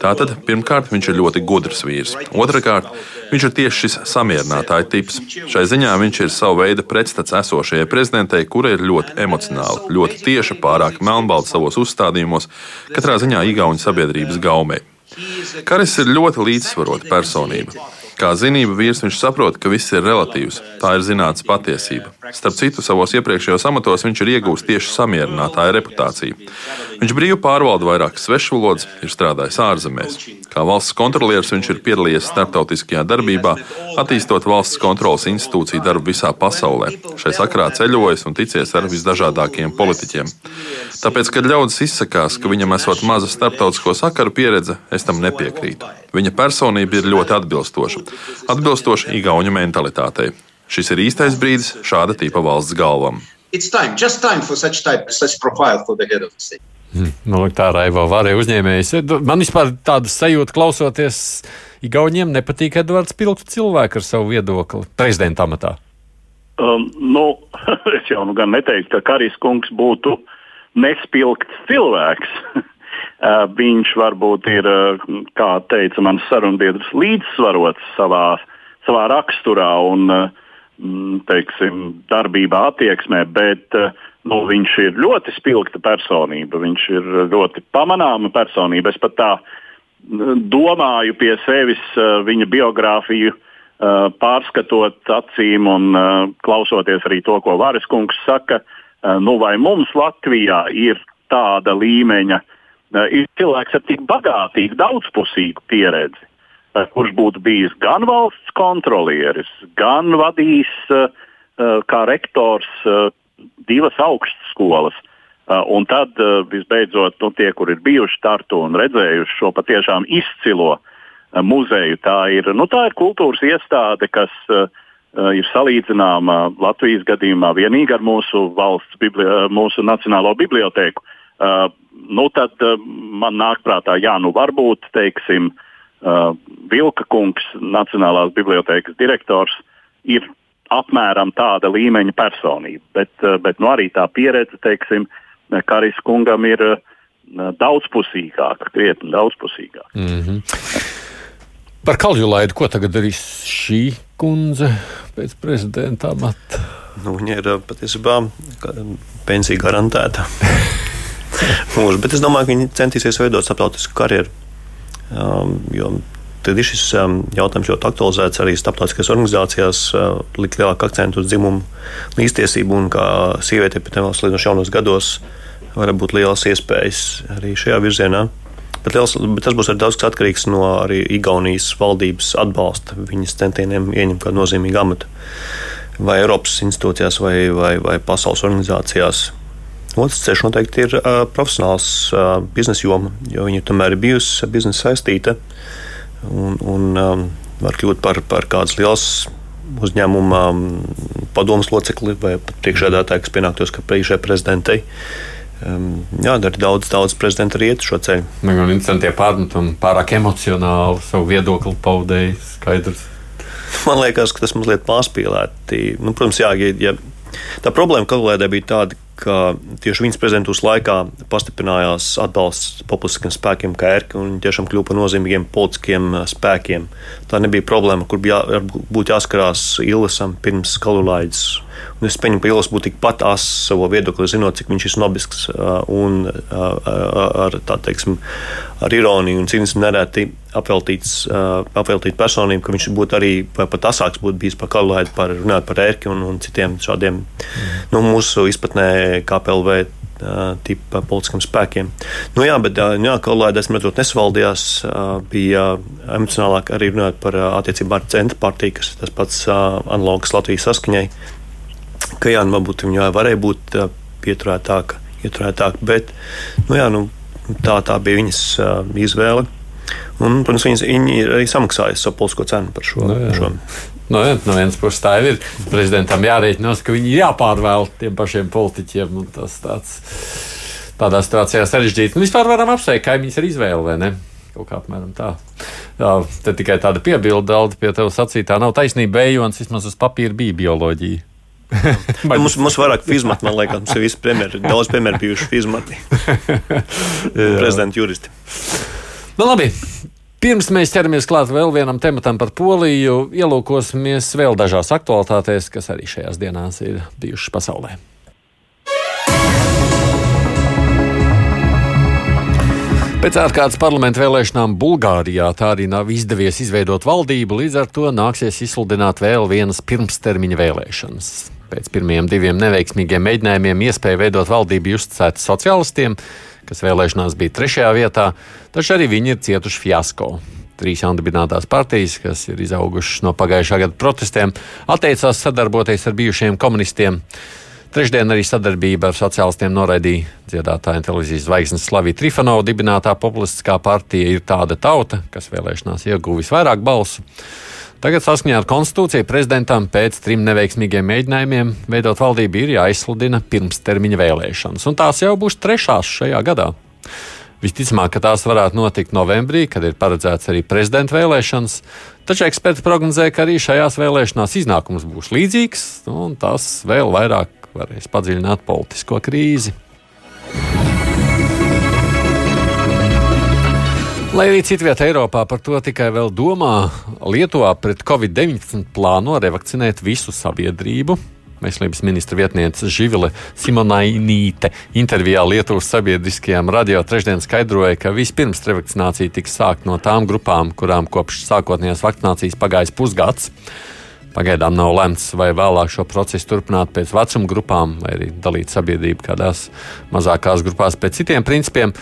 Tātad, pirmkārt, viņš ir ļoti gudrs vīrs. Otrakārt, viņš ir tieši šis samierinātāja tips. Šai ziņā viņš ir sava veida pretstats esošajai prezidentei, kura ir ļoti emocionāla, ļoti tieša, pārāk melnbalta savos uzstādījumos, katrā ziņā Igaunijas sabiedrības gaumei. Karis ir ļoti līdzsvarota personība. Kā zinība vīrs viņš saprot, ka viss ir relatīvs. Tā ir zinātnīs patiesība. Starp citu, savos iepriekšējos amatos viņš ir iegūst tieši samierinātāja reputāciju. Viņš brīvi pārvalda vairākas svešvalodas, ir strādājis ārzemēs. Kā valsts kontrolieris viņš ir piedalījies starptautiskajā darbībā, attīstot valsts kontrolas institūciju darbu visā pasaulē. Šai sakrā ceļojis un ticies ar visdažādākajiem politiķiem. Tāpēc, kad ļaudis izsakās, ka viņam esot maza starptautisko sakaru pieredze, es tam nepiekrītu. Viņa personība ir ļoti atbilstoša atbilstoši Igaunijas mentalitātei. Šis ir īstais brīdis šāda tipa valsts galvam. Time, time type, hmm, nu, tā Raivo varēja uzņēmējs. Man vispār tāda sajūta, klausoties, Igauniem nepatīk Edvards Pilts cilvēku ar savu viedokli prezidenta amatā. Um, nu, es jau nu gan neteiktu, ka Karis kungs būtu nespilgts cilvēks. Uh, viņš varbūt ir, uh, kā teica mans sarunbiedrs, līdzsvarots savā, savā raksturā un uh, mm, teiksim, darbībā, attieksmē, bet nu, viņš ir ļoti spilgta personība. Viņš ir ļoti pamanāma personība. Es pat tā domāju pie sevis viņa biogrāfiju. Pārskatot acīm un klausoties arī to, ko Vāris kungs saka, nu vai mums Latvijā ir tāda līmeņa uh, ir cilvēks ar tik bagātīgu, daudzpusīgu pieredzi, kurš būtu bijis gan valsts kontrolieris, gan vadījis kā rektors divas augstskolas. Un tad, visbeidzot, nu, tie, kur ir bijuši startu un redzējuši šo patiešām izcilo muzeju, tā ir, nu, tā ir kultūras iestāde, kas ir salīdzināma Latvijas gadījumā vienīgi ar mūsu valsts, bibli mūsu nacionālo bibliotēku. Uh, nu tad uh, man nāk prātā, jā, nu varbūt, teiksim, uh, Vilka kungs, Nacionālās bibliotēkas direktors, ir apmēram tāda līmeņa personība. Bet, uh, bet nu, arī tā pieredze, teiksim, Karis kungam ir uh, daudzpusīgāka, krietni daudzpusīgāka. Mm -hmm. Par Kaljulaidu, ko tagad darīs šī kundze pēc prezidenta amata? Nu, viņa ir patiesībā pensija garantēta. mūžu. Bet es domāju, ka viņi centīsies veidot starptautisku karjeru. Um, tad ir šis um, jautājums ļoti aktualizēts arī starptautiskajās organizācijās, uh, likt lielāku akcentu uz dzimumu līdztiesību un kā sieviete pēc tam līdz jaunos gados var būt lielas iespējas arī šajā virzienā. Bet, liels, bet tas būs arī daudz atkarīgs no arī Igaunijas valdības atbalsta viņas centieniem ieņemt kādu nozīmīgu amatu. Vai Eiropas institūcijās, vai, vai, vai pasaules organizācijās. Otrs ceļš noteikti ir uh, profesionāls uh, biznesa joma, jo viņa tomēr ir bijusi biznesa saistīta un, un um, var kļūt par, par kādas lielas uzņēmuma um, padomus locekli vai priekšsēdētāju, kas pienāktos kā priekšē prezidentei. Um, jā, dar daudz, daudz prezidentu arī iet šo ceļu. Man nu, interesanti tie pārmetumi pārāk emocionāli savu viedokli paudēji, skaidrs. Man liekas, ka tas mazliet pārspīlēti. Nu, protams, jā, ja, ja tā problēma Kalvēdē bija tāda, ka tieši viņas prezidentūras laikā pastiprinājās atbalsts populistiskiem spēkiem, kā ERK, un viņi tiešām kļuva par nozīmīgiem politiskiem eh, spēkiem. Tā nebija problēma, kur bija būtu jāskarās Ilvesam pirms Kalulaidas. Un es pieņemu, ka Ilas būtu tikpat asa savā viedoklī, zinot, cik viņš ir snobisks un ar, teiksim, ar ironiju un cīnismu nereti apveltīts, apveltīt personību, ka viņš būtu arī pat asāks būtu bijis par Kalulaidu, par runāt par ērki un, un citiem šādiem mm. nu, mūsu izpratnē KPLV tipa politiskiem spēkiem. Nu, jā, bet jā, kolēģis redzot, nesvaldījās, bija emocionālāk arī runājot par attiecībā ar centra partiju, kas ir tas pats analogs Latvijas saskaņai. Ka jā, nu, varbūt viņa varēja būt pieturētāka, ieturētāka, bet nu, jā, nu, tā, tā bija viņas izvēle. Un, protams, viņi, viņi ir arī samaksājuši savu politisko cenu par šo. Nu, jā. šo. No, nu, no vienas puses tā ir. Prezidentam jārēķinās, ka viņi jāpārvēl tiem pašiem politiķiem. Tas tāds, tādā situācijā sarežģīts. Nu, vispār varam apsveikt, ka viņas ir izvēle vai ne. Kaut kā apmēram tā. Jā, te tikai tāda piebilde, daudz pie tevis sacītā. Nav taisnība, bejons vismaz uz papīra bija bioloģija. nu, mums, mums vairāk fizmati, man liekas, mums ir visi premjeri, daudz premjeri bijuši fizmati. Prezidenta juristi. Nu, labi, Pirms mēs ķeramies klāt vēl vienam tematam par Poliju, ielūkosimies vēl dažās aktualitātēs, kas arī šajās dienās ir bijušas pasaulē. Pēc ārkārtas parlamentu vēlēšanām Bulgārijā tā arī nav izdevies izveidot valdību, līdz ar to nāksies izsludināt vēl vienas pirmstermiņa vēlēšanas. Pēc pirmajiem diviem neveiksmīgiem mēģinājumiem iespēja veidot valdību uzticēta sociālistiem, kas vēlēšanās bija trešajā vietā, taču arī viņi ir cietuši fiasko. Trīs jaundibinātās partijas, kas ir izaugušas no pagājušā gada protestiem, atteicās sadarboties ar bijušajiem komunistiem. Trešdien arī sadarbība ar sociālistiem noraidīja dziedātāja un televīzijas zvaigznes Slavija Trifanova dibinātā populistiskā partija ir tāda tauta, kas vēlēšanās ieguvis vairāk balsu. Tagad saskaņā ar konstitūciju prezidentam pēc trim neveiksmīgiem mēģinājumiem veidot valdību ir jāizsludina pirmstermiņa vēlēšanas, un tās jau būs trešās šajā gadā. Visticamāk, ka tās varētu notikt novembrī, kad ir paredzēts arī prezidenta vēlēšanas, taču eksperti prognozē, ka arī šajās vēlēšanās iznākums būs līdzīgs, un tas vēl vairāk varēs padziļināt politisko krīzi. Lai arī citvietā Eiropā par to tikai vēl domā, Lietuvā pret covid-19 plāno revakcinēt visu sabiedrību. Veselības ministra vietniece Živile Simonainīte intervijā Lietuvas sabiedriskajām radio trešdien skaidroja, ka vispirms revakcinācija tiks sākt no tām grupām, kurām kopš sākotnējās vakcinācijas pagājis pusgads. Pagaidām nav lemts, vai vēlāk šo procesu turpināt pēc vecuma grupām, vai arī dalīt sabiedrību kādās mazākās grupās pēc citiem principiem.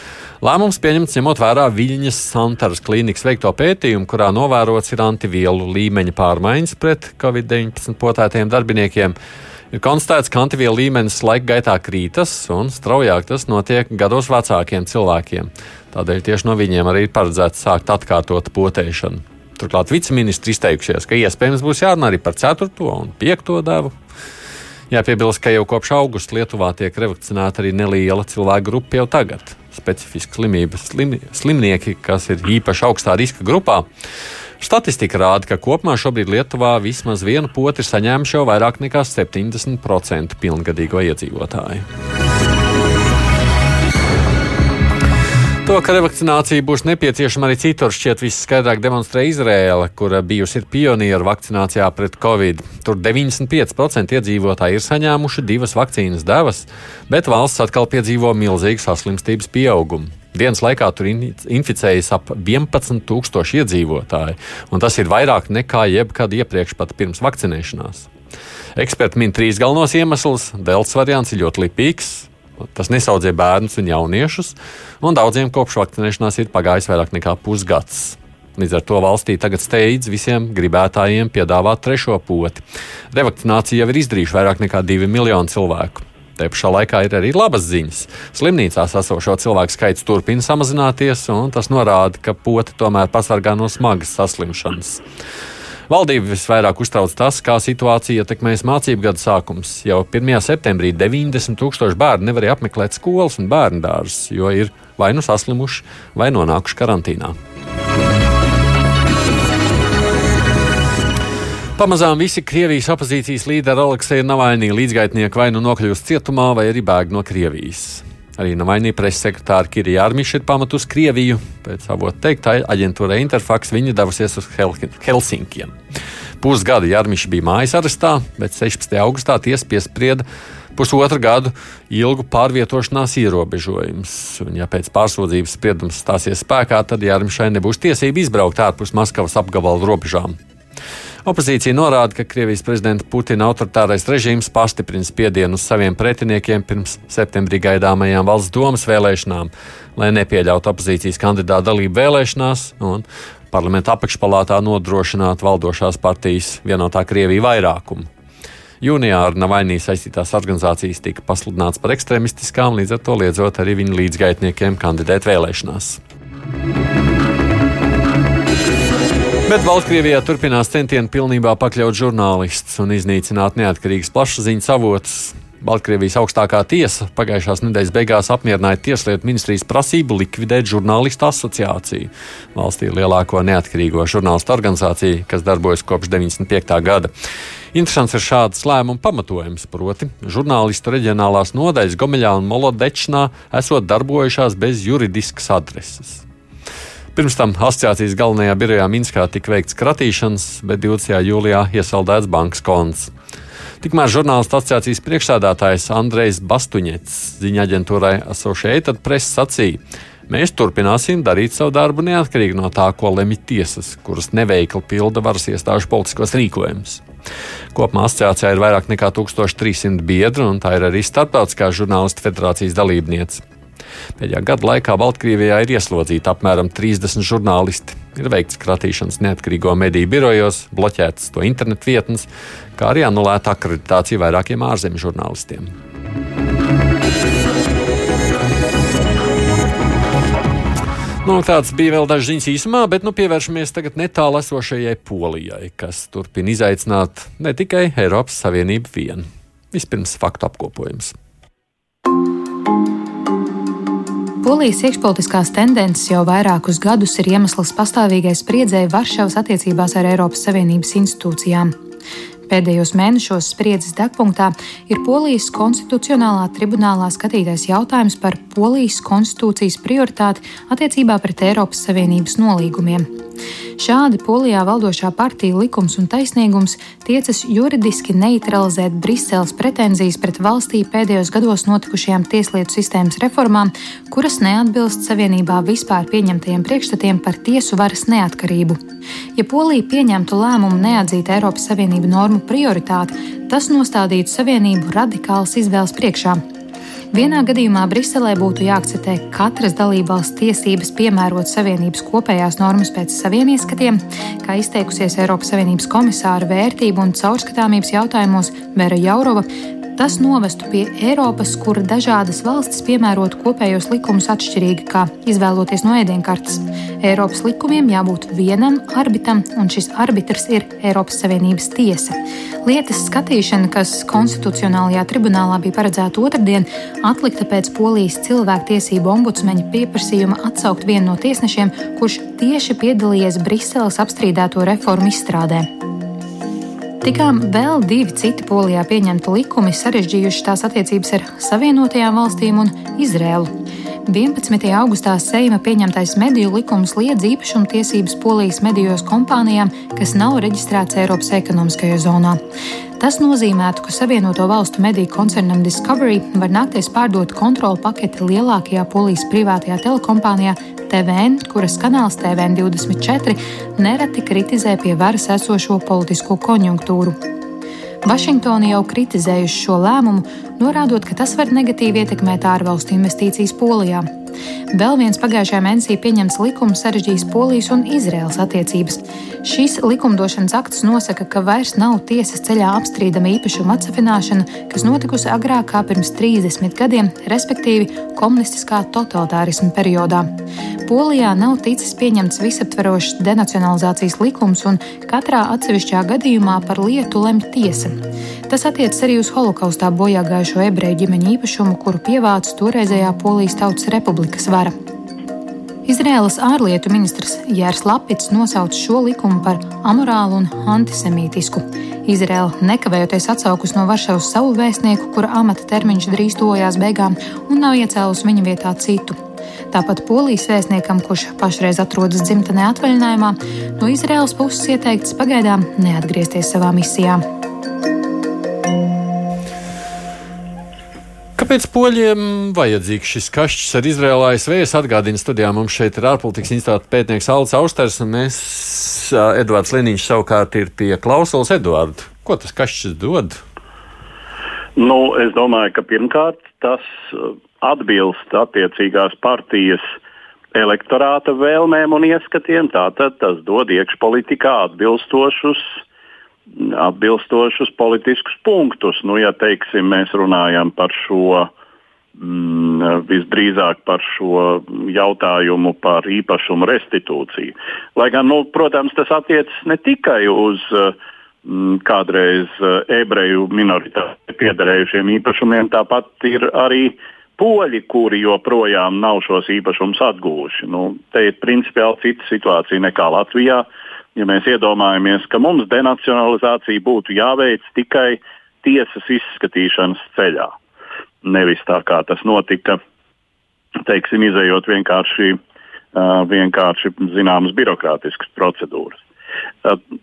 Lēmums pieņemts ņemot vērā Viļņas Santaras klīnikas veikto pētījumu, kurā novērots ir antivielu līmeņa pārmaiņas pret covid-19 potētiem darbiniekiem. Ir konstatēts, ka antivielu līmenis laika gaitā krītas, un straujāk tas notiek gados vecākiem cilvēkiem. Tādēļ tieši no viņiem arī ir paredzēts sākt atkārtot potēšanu. Turklāt viceministri izteikušies, ka iespējams būs jārunā arī par 4. un 5. devu. Jāpiebilst, ka jau kopš augusta Lietuvā tiek revakcinēta arī neliela cilvēku grupa jau tagad. Specifiski slimības slim, slimnieki, kas ir īpaši augstā riska grupā. Statistika rāda, ka kopumā šobrīd Lietuvā vismaz vienu poti ir saņēmuši jau vairāk nekā 70% pilngadīgo iedzīvotāju. To, ka revakcinācija būs nepieciešama arī citur, šķiet visskaidrāk demonstrē Izrēla, kur bijusi pionieru vakcinācijā pret covid. Tur 95% iedzīvotāji ir saņēmuši divas vakcīnas devas, bet valsts atkal piedzīvo milzīgu saslimstības pieaugumu. Dienas laikā tur inficējas ap 11,000 iedzīvotāji, un tas ir vairāk nekā jebkad iepriekš, pat pirms vakcinēšanās. Eksperti min trīs galvenos iemeslus. Delta variants ir ļoti lipīgs, Tas nesaudzē bērnus un jauniešus, un daudziem kopš vakcinēšanās ir pagājis vairāk nekā pusgads. Līdz ar to valstī tagad steidz visiem gribētājiem piedāvāt trešo poti. Revakcinācija jau ir izdarījuši vairāk nekā 2 miljoni cilvēku. Te pašā laikā ir arī labas ziņas. Slimnīcās esošo cilvēku skaits turpina samazināties, un tas norāda, ka poti tomēr pasargā no smagas saslimšanas. Valdību visvairāk uztrauc tas, kā situācija ietekmēs mācību gada sākums. Jau 1. septembrī 90 tūkstoši bērnu nevarēja apmeklēt skolas un bērnu dārzus, jo ir vai nu saslimuši, vai nonākuši karantīnā. Pamazām visi Krievijas opozīcijas līderi Aleksēja Navainī līdzgaitnieki vai nu nokļūst cietumā, vai arī bēg no Krievijas. Arī Navainī preses sekretāra Kirija Armiša ir pamatus Krieviju. Pēc avotu teiktā aģentūra Interfax viņa devusies uz Helsinkiem. Pusgadu Jārmiša bija mājas arestā, bet 16. augustā tiesa piesprieda pusotru gadu ilgu pārvietošanās ierobežojums. Un, ja pēc pārsūdzības spriedums stāsies spēkā, tad Jārmišai nebūs tiesība izbraukt ārpus Maskavas apgabalu robežām. Opozīcija norāda, ka Krievijas prezidenta Putina autoritārais režīms pastiprina spiedienu uz saviem pretiniekiem pirms septembrī gaidāmajām valsts domas vēlēšanām, lai nepieļautu opozīcijas kandidātu dalību vēlēšanās un parlamenta apakšpalātā nodrošinātu valdošās partijas vienotā Krievija vairākumu. Jūnijā ar Navainī saistītās organizācijas tika pasludināts par ekstrēmistiskām, līdz ar to liedzot arī viņu līdzgaitniekiem kandidēt vēlēšanās. Bet Baltkrievijā turpinās centieni pilnībā pakļaut žurnālistus un iznīcināt neatkarīgas plašsaziņas avotus. Baltkrievijas augstākā tiesa pagājušās nedēļas beigās apmierināja Tieslietu ministrijas prasību likvidēt žurnālistu asociāciju, valstī lielāko neatkarīgo žurnālistu organizāciju, kas darbojas kopš 95. gada. Interesants ir šāds lēmuma pamatojums, proti, žurnālistu reģionālās nodaļas Gomeļā un Molodečnā esot darbojušās bez juridiskas adreses. Pirms tam asociācijas galvenajā birojā Minskā tika veikts kratīšanas, bet 20. jūlijā iesaldēts bankas konts. Tikmēr žurnālistu asociācijas priekšsādātājs Andrejs Bastuņets ziņā aģentūrai Associated Press sacīja, Mēs turpināsim darīt savu darbu neatkarīgi no tā, ko lemj tiesas, kuras neveikli pilda varas iestāžu politiskos rīkojumus. Kopumā asociācijā ir vairāk nekā 1300 biedru, un tā ir arī Startautiskā žurnālistu federācijas dalībniece. Pēdējā gada laikā Baltkrievijā ir ieslodzīti apmēram 30 žurnālisti. Ir veikts kratīšanas neatkarīgo mediju birojos, bloķētas to internetu vietnes, kā arī anulēta akreditācija vairākiem ārzemju žurnālistiem. Nu, tāds bija vēl dažs ziņas īsumā, bet nu, pievēršamies tagad netālu esošajai Polijai, kas turpina izaicināt ne tikai Eiropas Savienību vienu. Vispirms faktu apkopojums. Polijas iekšpolitiskās tendences jau vairākus gadus ir iemesls pastāvīgai spriedzēji Varšavas attiecībās ar Eiropas Savienības institūcijām. Pēdējos mēnešos spriedzes degpunktā ir Polijas konstitucionālā tribunālā skatītais jautājums par Polijas konstitūcijas prioritāti attiecībā pret Eiropas Savienības nolīgumiem. Šādi Polijā valdošā partija likums un taisnīgums tiecas juridiski neutralizēt Briseles pretenzijas pret valstī pēdējos gados notikušajām tieslietu sistēmas reformām, kuras neatbilst Savienībā vispār pieņemtajiem priekšstatiem par tiesu varas neatkarību. Ja Polija pieņemtu lēmumu neatzīt Eiropas Savienību normu prioritāti, tas nostādītu Savienību radikālas izvēles priekšā. Vienā gadījumā Briselē būtu jāakceptē katras dalībvalsts tiesības piemērot Savienības kopējās normas pēc saviem ieskatiem, kā izteikusies Eiropas Savienības komisāra vērtību un caurskatāmības jautājumos Vera Jaurova, Tas novestu pie Eiropas, kur dažādas valstis piemērot kopējos likumus atšķirīgi, kā izvēloties no ēdienkartes. Eiropas likumiem jābūt vienam arbitram, un šis arbitrs ir Eiropas Savienības tiesa. Lietas skatīšana, kas konstitucionālajā tribunālā bija paredzēta otrdien, atlikta pēc Polijas cilvēktiesību ombudsmeņa pieprasījuma atsaukt vienu no tiesnešiem, kurš tieši piedalījies Briseles apstrīdēto reformu izstrādē. Tikām vēl divi citi polijā pieņemti likumi sarežģījuši tās attiecības ar Savienotajām valstīm un Izrēlu. 11. augustā Seima pieņemtais mediju likums liedz īpašumtiesības polijas medijos kompānijām, kas nav reģistrētas Eiropas ekonomiskajā zonā. Tas nozīmētu, ka Savienoto Valstu mediju koncernam Discovery var nākties pārdot kontrolu paketi lielākajā polijas privātajā telekompānijā TVN, kuras kanāls TVN24 nereti kritizē pie varas esošo politisko konjunktūru. Vašingtona jau kritizējuši šo lēmumu, norādot, ka tas var negatīvi ietekmēt ārvalstu investīcijas Polijā. Vēl viens pagājušajā mēnesī pieņemts likums sarežģīs Polijas un Izraēlas attiecības. Šis likumdošanas akts nosaka, ka vairs nav tiesas ceļā apstrīdama īpašuma atsafināšana, kas notikusi agrāk kā pirms 30 gadiem, respektīvi komunistiskā totalitārisma periodā. Polijā nav ticis pieņemts visaptverošs denacionalizācijas likums, un katrā atsevišķā gadījumā par lietu lemj tiesa. Tas attiecas arī uz holokaustā bojā gājušo ebreju ģimeņu īpašumu, kuru pievāca toreizējā Polijas Tautas Republikas vara. Izraēlas ārlietu ministrs Jērs Lapits nosauca šo likumu par amorālu un antisemītisku. Izraela nekavējoties atsaukus no Varšavas savu vēstnieku, kura amata termiņš drīz tojās beigām, un nav iecēlus viņa vietā citu. Tāpat polijas vēstniekam, kurš pašreiz atrodas dzimtenē atvaļinājumā, no Izraēlas puses ieteikts pagaidām neatgriezties savā misijā. Kāpēc poļiem vajadzīgs šis kašķis ar Izraēlu ASV? Es atgādinu, studijā mums šeit ir ārpolitikas institūta pētnieks Alts Austers, un mēs, Edvards Liniņš, savukārt ir pie klausulas Eduardu. Ko tas kašķis dod? Nu, es domāju, ka pirmkārt tas atbilst attiecīgās partijas elektorāta vēlmēm un ieskatiem. Tātad tas dod iekšpolitikā atbilstošus uh, atbilstošus politiskus punktus. Nu, ja teiksim, mēs runājam par šo, mm, visdrīzāk par šo jautājumu par īpašumu restitūciju. Lai gan, nu, protams, tas attiecas ne tikai uz mm, kādreiz eh, ebreju minoritātei piederējušiem īpašumiem, tāpat ir arī poļi, kuri joprojām nav šos īpašumus atguvuši. Nu, te ir principiāli cita situācija nekā Latvijā. Uh, ja mēs iedomājamies, ka mums denacionalizācija būtu jāveic tikai tiesas izskatīšanas ceļā. Nevis tā kā tas notika, teiksim, izējot vienkārši, vienkārši zināmas birokrātiskas procedūras.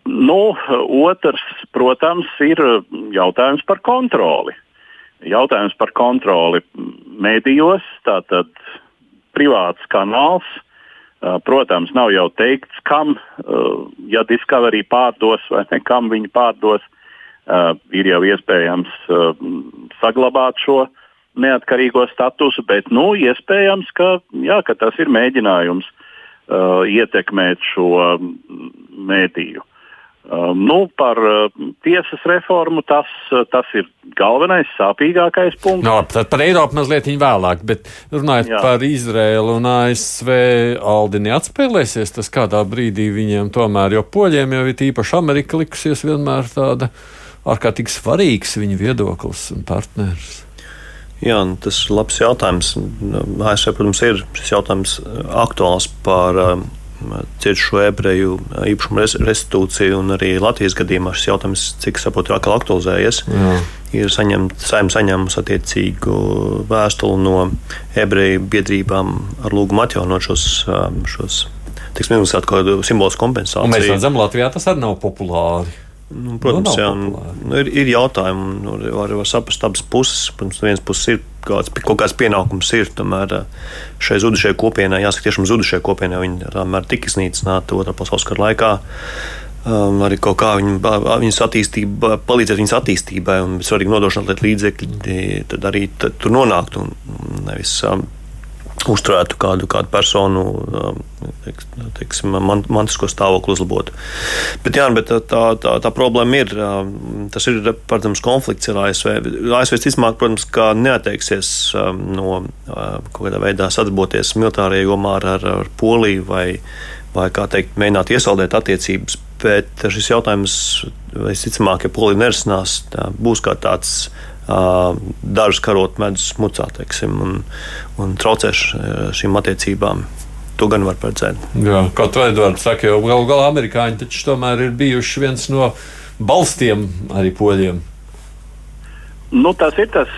Nu, otrs, protams, ir jautājums par kontroli. Jautājums par kontroli medijos, tātad privāts kanāls. Protams, nav jau teikts, kam, ja Discovery pārdos vai ne, kam viņi pārdos. Ir jau iespējams saglabāt šo neatkarīgo statusu, bet nu, iespējams, ka, jā, ka tas ir mēģinājums ietekmēt šo mēdīju. Nu, par uh, tiesas reformu tas, uh, tas ir galvenais, sāpīgākais punkts. No, tad par Eiropu mazliet vēlāk, bet runājot Jā. par Izraēlu un ASV, Aldi neatspēlēsies tas kādā brīdī viņiem tomēr, jo poļiem jau ir īpaši Amerika likusies vienmēr tāda ārkārtīgi svarīgs viņu viedoklis un partners. Jā, nu, tas ir labs jautājums. ASV, protams, ir šis jautājums aktuāls par um, cietušo ebreju īpašumu restitūciju, un arī Latvijas gadījumā šis jautājums, cik saprotu, ir atkal aktualizējies. Jā. Ir saņemt, saim saņēmusi attiecīgu vēstuli no ebreju biedrībām ar lūgumu atjaunot šos, šos teiksim, kādu simbolisku kompensāciju. Un mēs redzam, Latvijā tas arī nav populāri. Nu, protams, nu, jā, nu, ir, ir jautājumi, nu, var, var saprast abas puses. Protams, no vienas puses ir kāds, kaut kāds pienākums, ir tomēr šai zudušajai kopienai, jāsaka, tiešām zudušajai kopienai, viņi tomēr tika iznīcināti otrā pasaules kara laikā. Um, arī kaut kā viņu, viņas attīstība, palīdzēt viņas attīstībai un svarīgi nodrošināt līdzekļi, tad arī tad tur nonākt un nevis um, uzturētu kādu, kādu personu um, teiksim, man, mantisko stāvokli uzlabotu. Bet, jā, bet tā, tā, tā problēma ir. Um, tas ir, protams, konflikts ar ASV. ASV visticamāk, protams, ka neatteiksies um, no uh, kaut kādā veidā sadarboties militārajā jomā ar, ar, ar Poliju vai, vai kā teikt, mēģināt iesaldēt attiecības. Bet šis jautājums, visticamāk, ja Polija nerisinās, būs kā tāds dažus karot medus mucā teiksim, un, un traucēs šīm attiecībām. To gan var paredzēt. Jā, kā tu Edvards saka, jo galu galā amerikāņi taču tomēr ir bijuši viens no balstiem arī poļiem. Nu, tas ir tas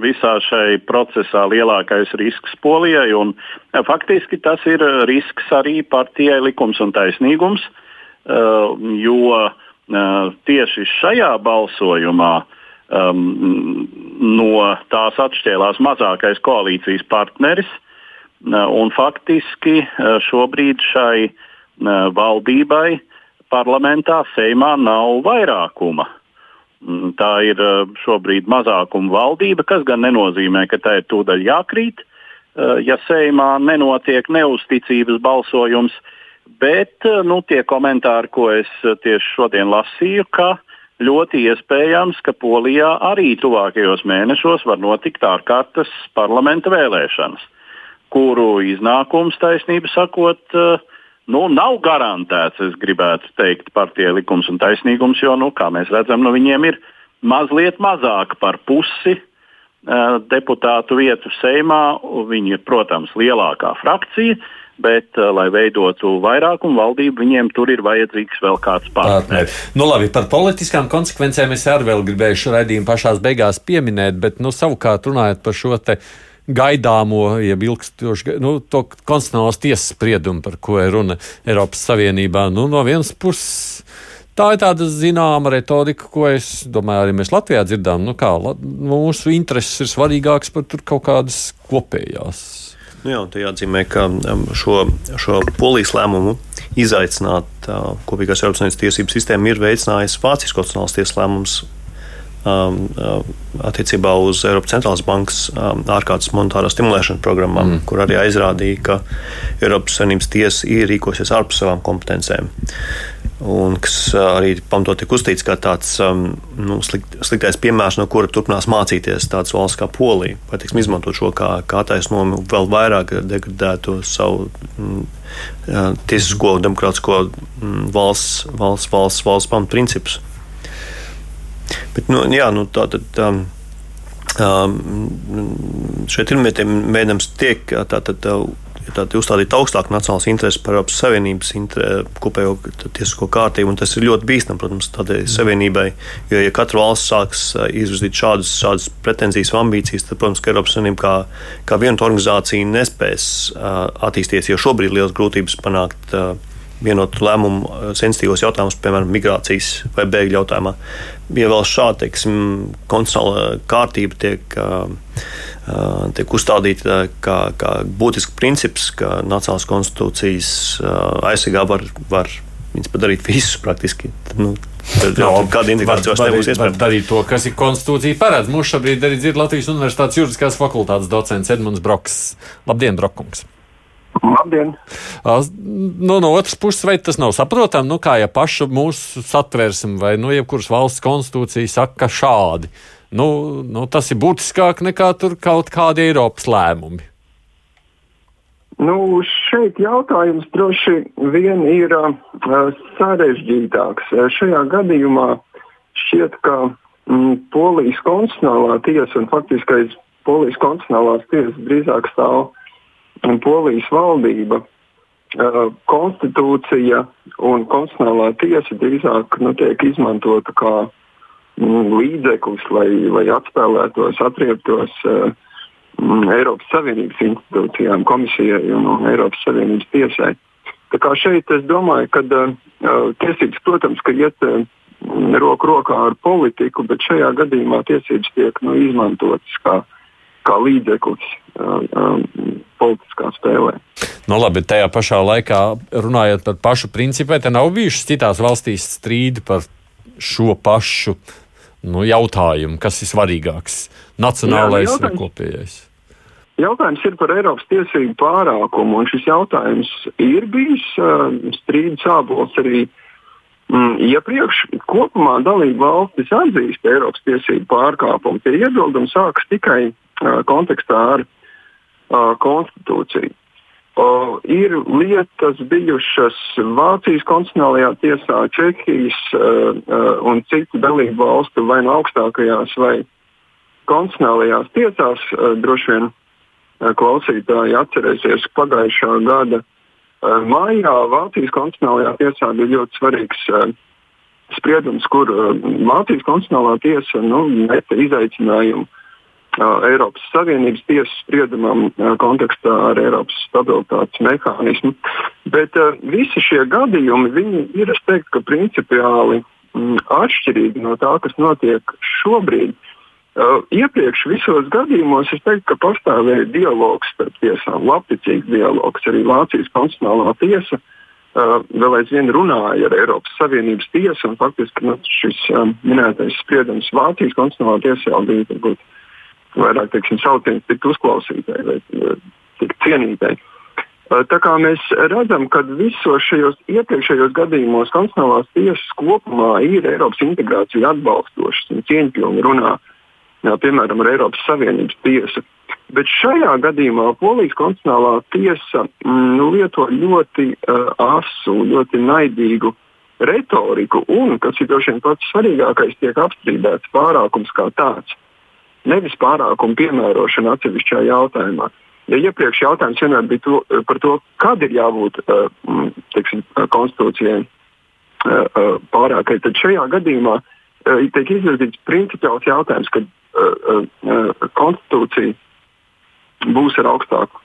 visā šai procesā lielākais risks Polijai. Un, faktiski tas ir risks arī partijai likums un taisnīgums, jo tieši šajā balsojumā uh, um, no tās atšķēlās mazākais koalīcijas partneris. Uh, un faktiski uh, šobrīd šai uh, valdībai parlamentā Seimā nav vairākuma. Mm, tā ir šobrīd mazākuma valdība, kas gan nenozīmē, ka tā ir tūdaļ jākrīt, ja Seimā nenotiek neusticības balsojums. Bet nu, tie komentāri, ko es tieši šodien lasīju, ka ļoti iespējams, ka Polijā arī tuvākajos mēnešos var notikt ārkārtas parlamenta vēlēšanas, kuru iznākums, taisnība sakot, eh, nu, nav garantēts. Es gribētu teikt, partija likums un taisnīgums, jo, nu, kā mēs redzam, nu, viņiem ir mazliet mazāk par pusi uh, deputātu vietu Seimā. Viņi ir, protams, lielākā frakcija, bet, uh, lai veidotu vairākumu valdību, viņiem tur ir vajadzīgs vēl kāds partneris. Nu, labi, par politiskām konsekvencēm es arī vēl gribēju šo raidījumu pašās beigās pieminēt, bet nu, savukārt runājot par šo te. Gaidāmo, jeb ilgstošu, nu, to konstitucionālās tiesas spriedumu, par ko ir runa Eiropas Savienībā. Nu, no vienas puses, Tā ir tāda zināma metodika, ko es domāju, arī mēs Latvijā dzirdām. Nu kā, mūsu intereses ir svarīgākas par kaut kādas kopējās Nu jā, tā jāatzīmē, ka um, šo, šo polijas lēmumu izaicināt uh, kopīgās Eiropas Savienības tiesību sistēmu ir veicinājis Vācijas konstitucionālās tiesas lēmums um, uh, attiecībā uz Eiropas centrālās bankas um, ārkārtas monetārā stimulēšanas programmām, mm. kur arī aizrādīja, ka Eiropas Savienības tiesa ir rīkosies ārpus savām kompetencēm un kas arī pamatot tiek uztīts kā tāds um, nu, slikt, sliktais piemērs, no kura turpinās mācīties tādas valsts kā Polija, vai teiksim, izmantot šo kā, kā taisnojumu, vēl vairāk degradētu savu mm, tiesisko, demokrātisko mm, valsts, valsts, valsts, valsts pamatprincipus. Bet, nu, jā, nu, tā tad. Um, Šeit ir mēģinājums tiek tātad uzstādīt augstāku nacionālas intereses par Eiropas Savienības kopējo tiesisko kārtību. Tas ir ļoti bīstami, protams, tādai mm. savienībai. Jo, ja katra valsts sāks izvirzīt šādas, šādas pretenzijas vai ambīcijas, tad, protams, ka Eiropas Savienība kā, kā vienota organizācija nespēs attīstīties, jo šobrīd ir liels grūtības panākt vienotu lēmumu sensitīvos jautājumus, piemēram, migrācijas vai bēgļu jautājumā. Ja vēl šāda, konstitucionāla kārtība tiek uh, tiek uzstādīta kā, kā būtisks princips, ka Nacionālās konstitūcijas aizsargā var, var viņas padarīt visus praktiski. Nu, Tad, no, kāda integrācija var, nebūs iespējama? Darīt to, kas ir konstitūcija paredz. Mūsu šobrīd arī dzird Latvijas Universitātes juridiskās fakultātes docents Edmunds Broks. Labdien, Brokungs! Labdien! Nu, no otras puses, vai tas nav saprotami, nu, kā ja pašu mūsu satversme vai nu, jebkuras valsts konstitūcija saka šādi? Nu, nu, tas ir būtiskāk nekā kaut kādi Eiropas lēmumi. Nu, šeit jautājums droši vien ir uh, sarežģītāks. Šajā gadījumā šķiet, ka mm, Polijas konstitucionālā tiesa un faktiskais Polijas konstitucionālās tiesas drīzāk stāv Polijas valdība. Uh, konstitūcija un konstitucionālā tiesa drīzāk nu, tiek izmantota kā mm, līdzeklis, lai, lai atspēlētos, atrieptos uh, Eiropas Savienības institūcijām, komisijai un Eiropas Savienības tiesai. Tā kā šeit es domāju, ka uh, tiesības, protams, ka iet uh, roku rokā ar politiku, bet šajā gadījumā tiesības tiek nu, izmantotas kā, kā līdzeklis uh, uh, politiskā spēlē. Nu, labi, tajā pašā laikā runājot par pašu principu, te nav bijušas citās valstīs strīdi par šo pašu nu, jautājumu, kas ir svarīgāks - nacionālais Jā, vai kopējais? Jautājums ir par Eiropas tiesību pārākumu, un šis jautājums ir bijis uh, strīdus ābols arī mm, iepriekš. Kopumā dalību valstis atzīst Eiropas tiesību pārkāpumu. Tie iebildumi sākas tikai uh, kontekstā ar uh, konstitūciju. Uh, ir lietas bijušas Vācijas konstitucionālajā tiesā, Čehijas uh, uh, un citu dalību valstu vai no augstākajās vai konstitucionālajās tiesās uh, droši vien Eh, klausītāji atcerēsies, pagājušā gada eh, maijā Vācijas konstitucionālajā tiesā bija ļoti svarīgs eh, spriedums, kur Vācijas konstitucionālā tiesa nu, izaicinājumu Eiropas Savienības tiesas spriedumam kontekstā ar Eiropas stabilitātes mehānismu. Bet visi šie gadījumi ir, es teiktu, principiāli mm, atšķirīgi no tā, kas notiek šobrīd. Uh, iepriekš visos gadījumos es teiktu, ka pastāvēja dialogs starp tiesām, labticīgs dialogs. Arī Vācijas konstitucionālā tiesa uh, vēl aizvien runāja ar Eiropas Savienības tiesu, faktiski nu, šis minētais spriedums Vācijas konstitucionālā tiesā bija varbūt vairāk teiksim, sauciens tikt uzklausītai vai uh, tikt cienītai. Uh, tā kā mēs redzam, ka visos šajos iepriekšējos gadījumos konstitucionālās tiesas kopumā ir Eiropas integrācija atbalstošas un cieņpilni runā uh, jā, piemēram, ar Eiropas Savienības tiesu. Bet šajā gadījumā Polijas konstitucionālā tiesa mm, nu, lieto ļoti uh, asu, ļoti naidīgu retoriku, un, kas ir droši vien pats svarīgākais, tiek apstrīdēts pārākums kā tāds. Nevis pārākuma piemērošana atsevišķā jautājumā. Ja iepriekš jautājums vienmēr bija to, par to, kad ir jābūt uh, teiksim, konstitūcijai uh, pārākai, tad šajā gadījumā tiek izvirzīts principiāls jautājums, uh, konstitūcija būs ar augstāku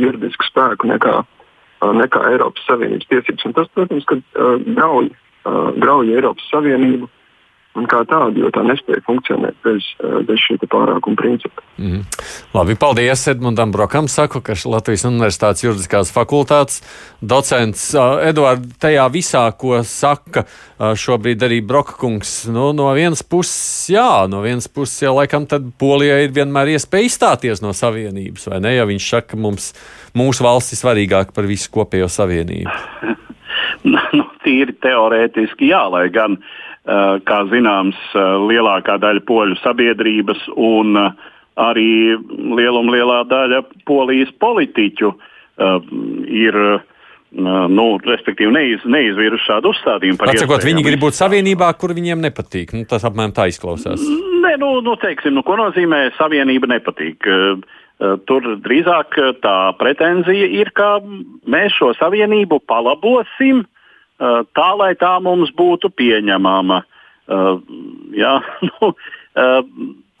juridisku spēku nekā, nekā Eiropas Savienības tiesības. Un tas, protams, grauj, grauj Eiropas Savienību kā tādu, jo tā nespēja funkcionēt bez, eh, bez šī pārākuma principa. Mm. Labi, paldies Edmundam Brokam. Saku, ka Latvijas Universitātes juridiskās fakultātes docents uh, Eduards tajā visā, ko saka uh, šobrīd arī Brokakungs. Nu, no vienas puses, jā, no vienas puses jau laikam tad Polijai ir vienmēr iespēja izstāties no Savienības, vai ne? Ja viņš saka, ka mums, mūsu valsts ir svarīgāka par visu kopējo Savienību. nu, tīri teorētiski jā, lai gan uh, Eh, kā zināms, eh, lielākā daļa poļu sabiedrības un eh, arī lieluma lielā daļa polijas politiķu ir nu, respektīvi neiz, neizvirza šādu uzstādījumu par Atsakot, viņi grib būt savienībā, kur viņiem nepatīk. Nu, tas apmēram tā izklausās. Nē, nu, nu teiksim, nu, ko nozīmē savienība nepatīk. Tur drīzāk tā pretenzija ir, ka mēs šo savienību palabosim, Eh, tā, lai tā mums būtu pieņemama. Uh, jā, nu, uh,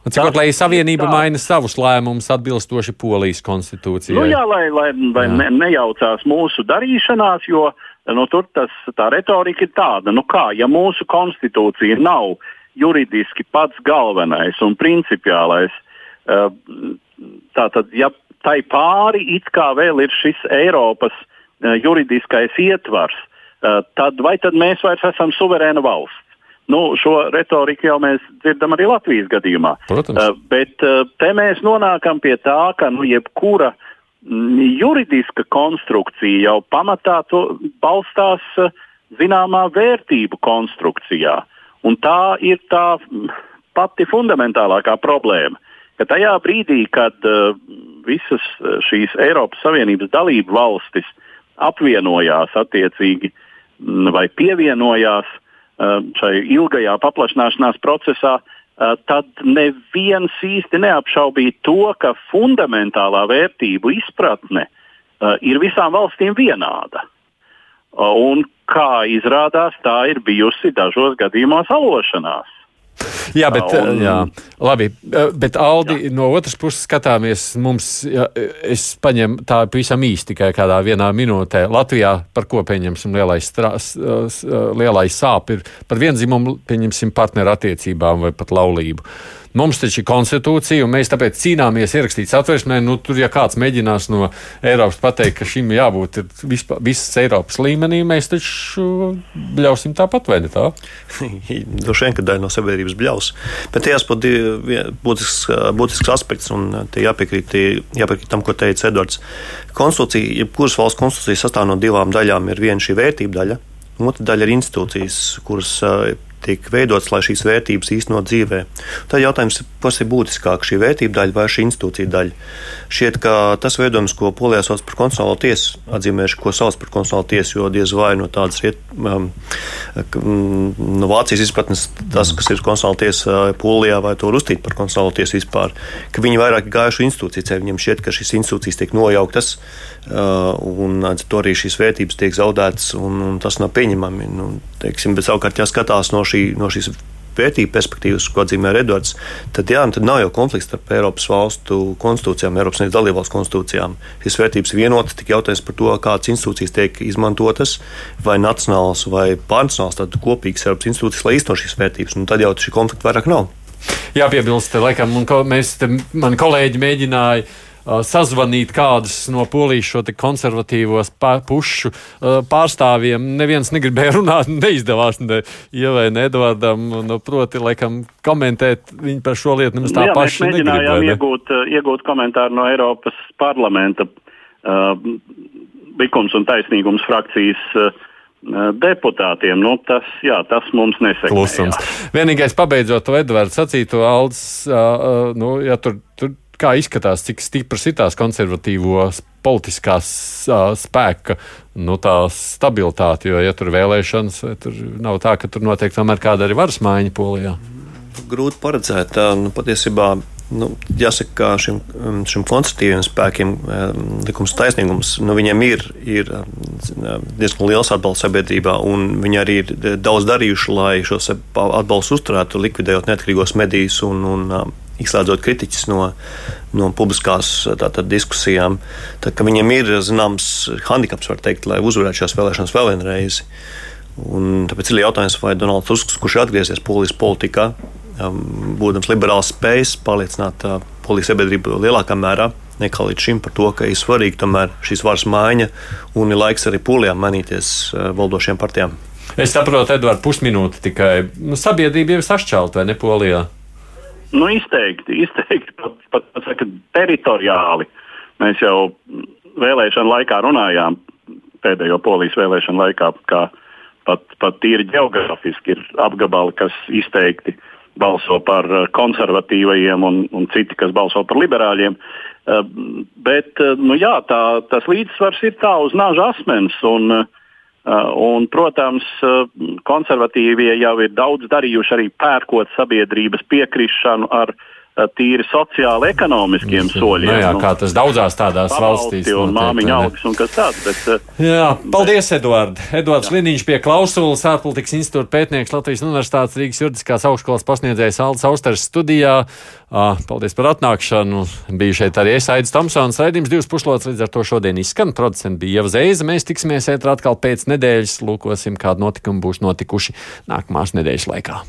Cikot, lai Savienība tā. maina savus lēmumus atbilstoši Polijas konstitūcijai. Nu, jā, lai, lai, lai jā. Ne, nejaucās mūsu darīšanās, jo nu, tur tas, tā retorika ir tāda, nu kā, ja mūsu konstitūcija nav juridiski pats galvenais un principiālais, tātad, ja tai pāri it kā vēl ir šis Eiropas juridiskais ietvars, tad vai tad mēs vairs esam suverēna valsts? Nu, šo retoriku jau mēs dzirdam arī Latvijas gadījumā. Protams. Uh, bet uh, te mēs nonākam pie tā, ka nu, jebkura mm, juridiska konstrukcija jau pamatā balstās uh, zināmā vērtību konstrukcijā. Un tā ir tā pati fundamentālākā problēma. Ka tajā brīdī, kad uh, visas šīs Eiropas Savienības dalību valstis apvienojās attiecīgi vai pievienojās Uh, šai ilgajā paplašināšanās procesā, uh, tad neviens īsti neapšaubīja to, ka fundamentālā vērtību izpratne uh, ir visām valstīm vienāda. Un kā izrādās, tā ir bijusi dažos gadījumos alošanās. Jā, bet, un, jā, labi, bet Aldi, jā. no otras puses skatāmies, mums, jā, es paņemu tā pavisam īsti tikai kādā vienā minūtē. Latvijā par ko pieņemsim lielais, strās, lielais sāp ir par vienzimumu, pieņemsim partneru attiecībām vai pat laulību. Mums taču ir konstitūcija, un mēs tāpēc cīnāmies ierakstīt satversmē. Nu, tur, ja kāds mēģinās no Eiropas pateikt, ka šim jābūt vispār, visas Eiropas līmenī, mēs taču bļausim tāpat, vai ne tā? Droši vien, ka daļa no sabiedrības bļaus. Bet tajās pat būtisks, būtisks aspekts, un te jāpiekrīt, jāpiekrīt tam, ko teica Edvards. Konstitūcija, jebkuras valsts konstitūcija sastāv no divām daļām. Ir viena šī vērtība daļa, otra daļa ir institūcijas, kuras tiek veidots, lai šīs vērtības īstenot dzīvē. Tad jautājums, kas ir būtiskāk, šī vērtība daļa vai šī institūcija daļa? Šķiet, ka tas veidojums, ko Polijā sauc par konstitucionālo tiesu, atzīmēšu, ko sauc par konstitucionālo tiesu, jo diez vai no tādas riet, um, no Vācijas izpratnes tas, kas ir konstitucionāla tiesa Polijā, vai to uzstīt par konstitucionālo tiesu vispār, ka viņi vairāk gājuši institūciju ceļu. Viņiem šķiet, ka šīs institūcijas tiek nojauktas uh, un to arī šīs vērtības tiek zaudētas, un, un tas nav pieņemami. Nu, teiksim, bet savukārt, ja skatās no, šī, no šīs vērtību perspektīvas, ko atzīmē Edvards, tad, jā, tad nav jau konflikts starp Eiropas valstu konstitūcijām, Eiropas Savienības dalībvalstu konstitūcijām. Šīs vērtības vienotas, tik jautājums par to, kādas institūcijas tiek izmantotas, vai nacionāls vai pārnacionāls, tad kopīgas Eiropas institūcijas, lai īstenot šīs vērtības. Un tad jau šī konflikta vairāk nav. Jāpiebilst, laikam, un ko mēs, te, mani kolēģi mēģināja sazvanīt kādus no polijas šo konservatīvos pušu pārstāvjiem. Neviens negribēja runāt, neizdevās ne Ievai, ne Edvardam. Nu, proti, laikam, komentēt viņu par šo lietu nemaz tā Jā, paši mēs mēģinājām negrib, iegūt, iegūt komentāru no Eiropas parlamenta uh, likums un taisnīgums frakcijas. Uh, deputātiem. Nu, tas, jā, tas mums nesekmē. Vienīgais, pabeidzot to Edvards sacīto, Aldis, uh, nu, ja tur, tur kā izskatās, cik stipras ir tās konservatīvos politiskās uh, spēka nu, stabilitāte. Jo, ja tur ir vēlēšanas, tur nav tā, ka tur notiek tomēr kāda arī varas maiņa polijā. Grūti paredzēt. Nu, patiesībā nu, jāsaka, ka šim, šim konservatīviem spēkiem likums taisnīgums, nu, viņiem ir, ir diezgan liels atbalsts sabiedrībā, un viņi arī ir daudz darījuši, lai šos atbalstus uzturētu, likvidējot neatkarīgos medijus un, un izslēdzot kritiķus no, no publiskās tātad, diskusijām. Tā, viņiem ir zināms handikaps, var teikt, lai uzvarētu šās vēlēšanas vēl vienreiz. Un tāpēc ir jautājums, vai Donalds Tusks, kurš ir atgriezies polijas politikā, um, būdams liberāls, spējas pārliecināt uh, polijas sabiedrību lielākā mērā nekā līdz šim par to, ka ir svarīgi tomēr šīs varas maiņa un ir laiks arī polijā mainīties uh, valdošiem partijām. Es saprotu, Edvards, pusminūte tikai. Nu, sabiedrība jau ir sašķelta, vai ne Polijā? Nu, izteikti, izteikti pat, pat, pat saka, teritoriāli. Mēs jau vēlēšanu laikā runājām, pēdējo polijas vēlēšanu laikā, ka pat, pat tīri geogrāfiski ir apgabali, kas izteikti balso par konservatīvajiem un, un citi, kas balso par liberāļiem. Uh, bet uh, nu, jā, tā, tas līdzsvars ir tā uz nāža asmens. Un, Uh, un, protams, uh, konservatīvie jau ir daudz darījuši arī pērkot sabiedrības piekrišanu ar uh, tīri sociāli ekonomiskiem soļiem. Nu, jā, nu, kā tas daudzās tādās valstīs. Un māmiņa augs un kas tāds. Bet, jā, paldies, Eduard. Edvards Liniņš pie klausulas, ārpolitikas institūta pētnieks Latvijas Universitātes Rīgas juridiskās augstskolas pasniedzējs Aldis Austers studijā. Paldies par atnākšanu. Bija šeit arī es, Aidis Tomsons. Raidījums divas puslodes līdz ar to šodien izskan. Producents bija Ieva Zeiza. Mēs tiksimies ētrā atkal pēc nedēļas. Lūkosim, kādi notikumi būs notikuši nākamās nedēļas laikā.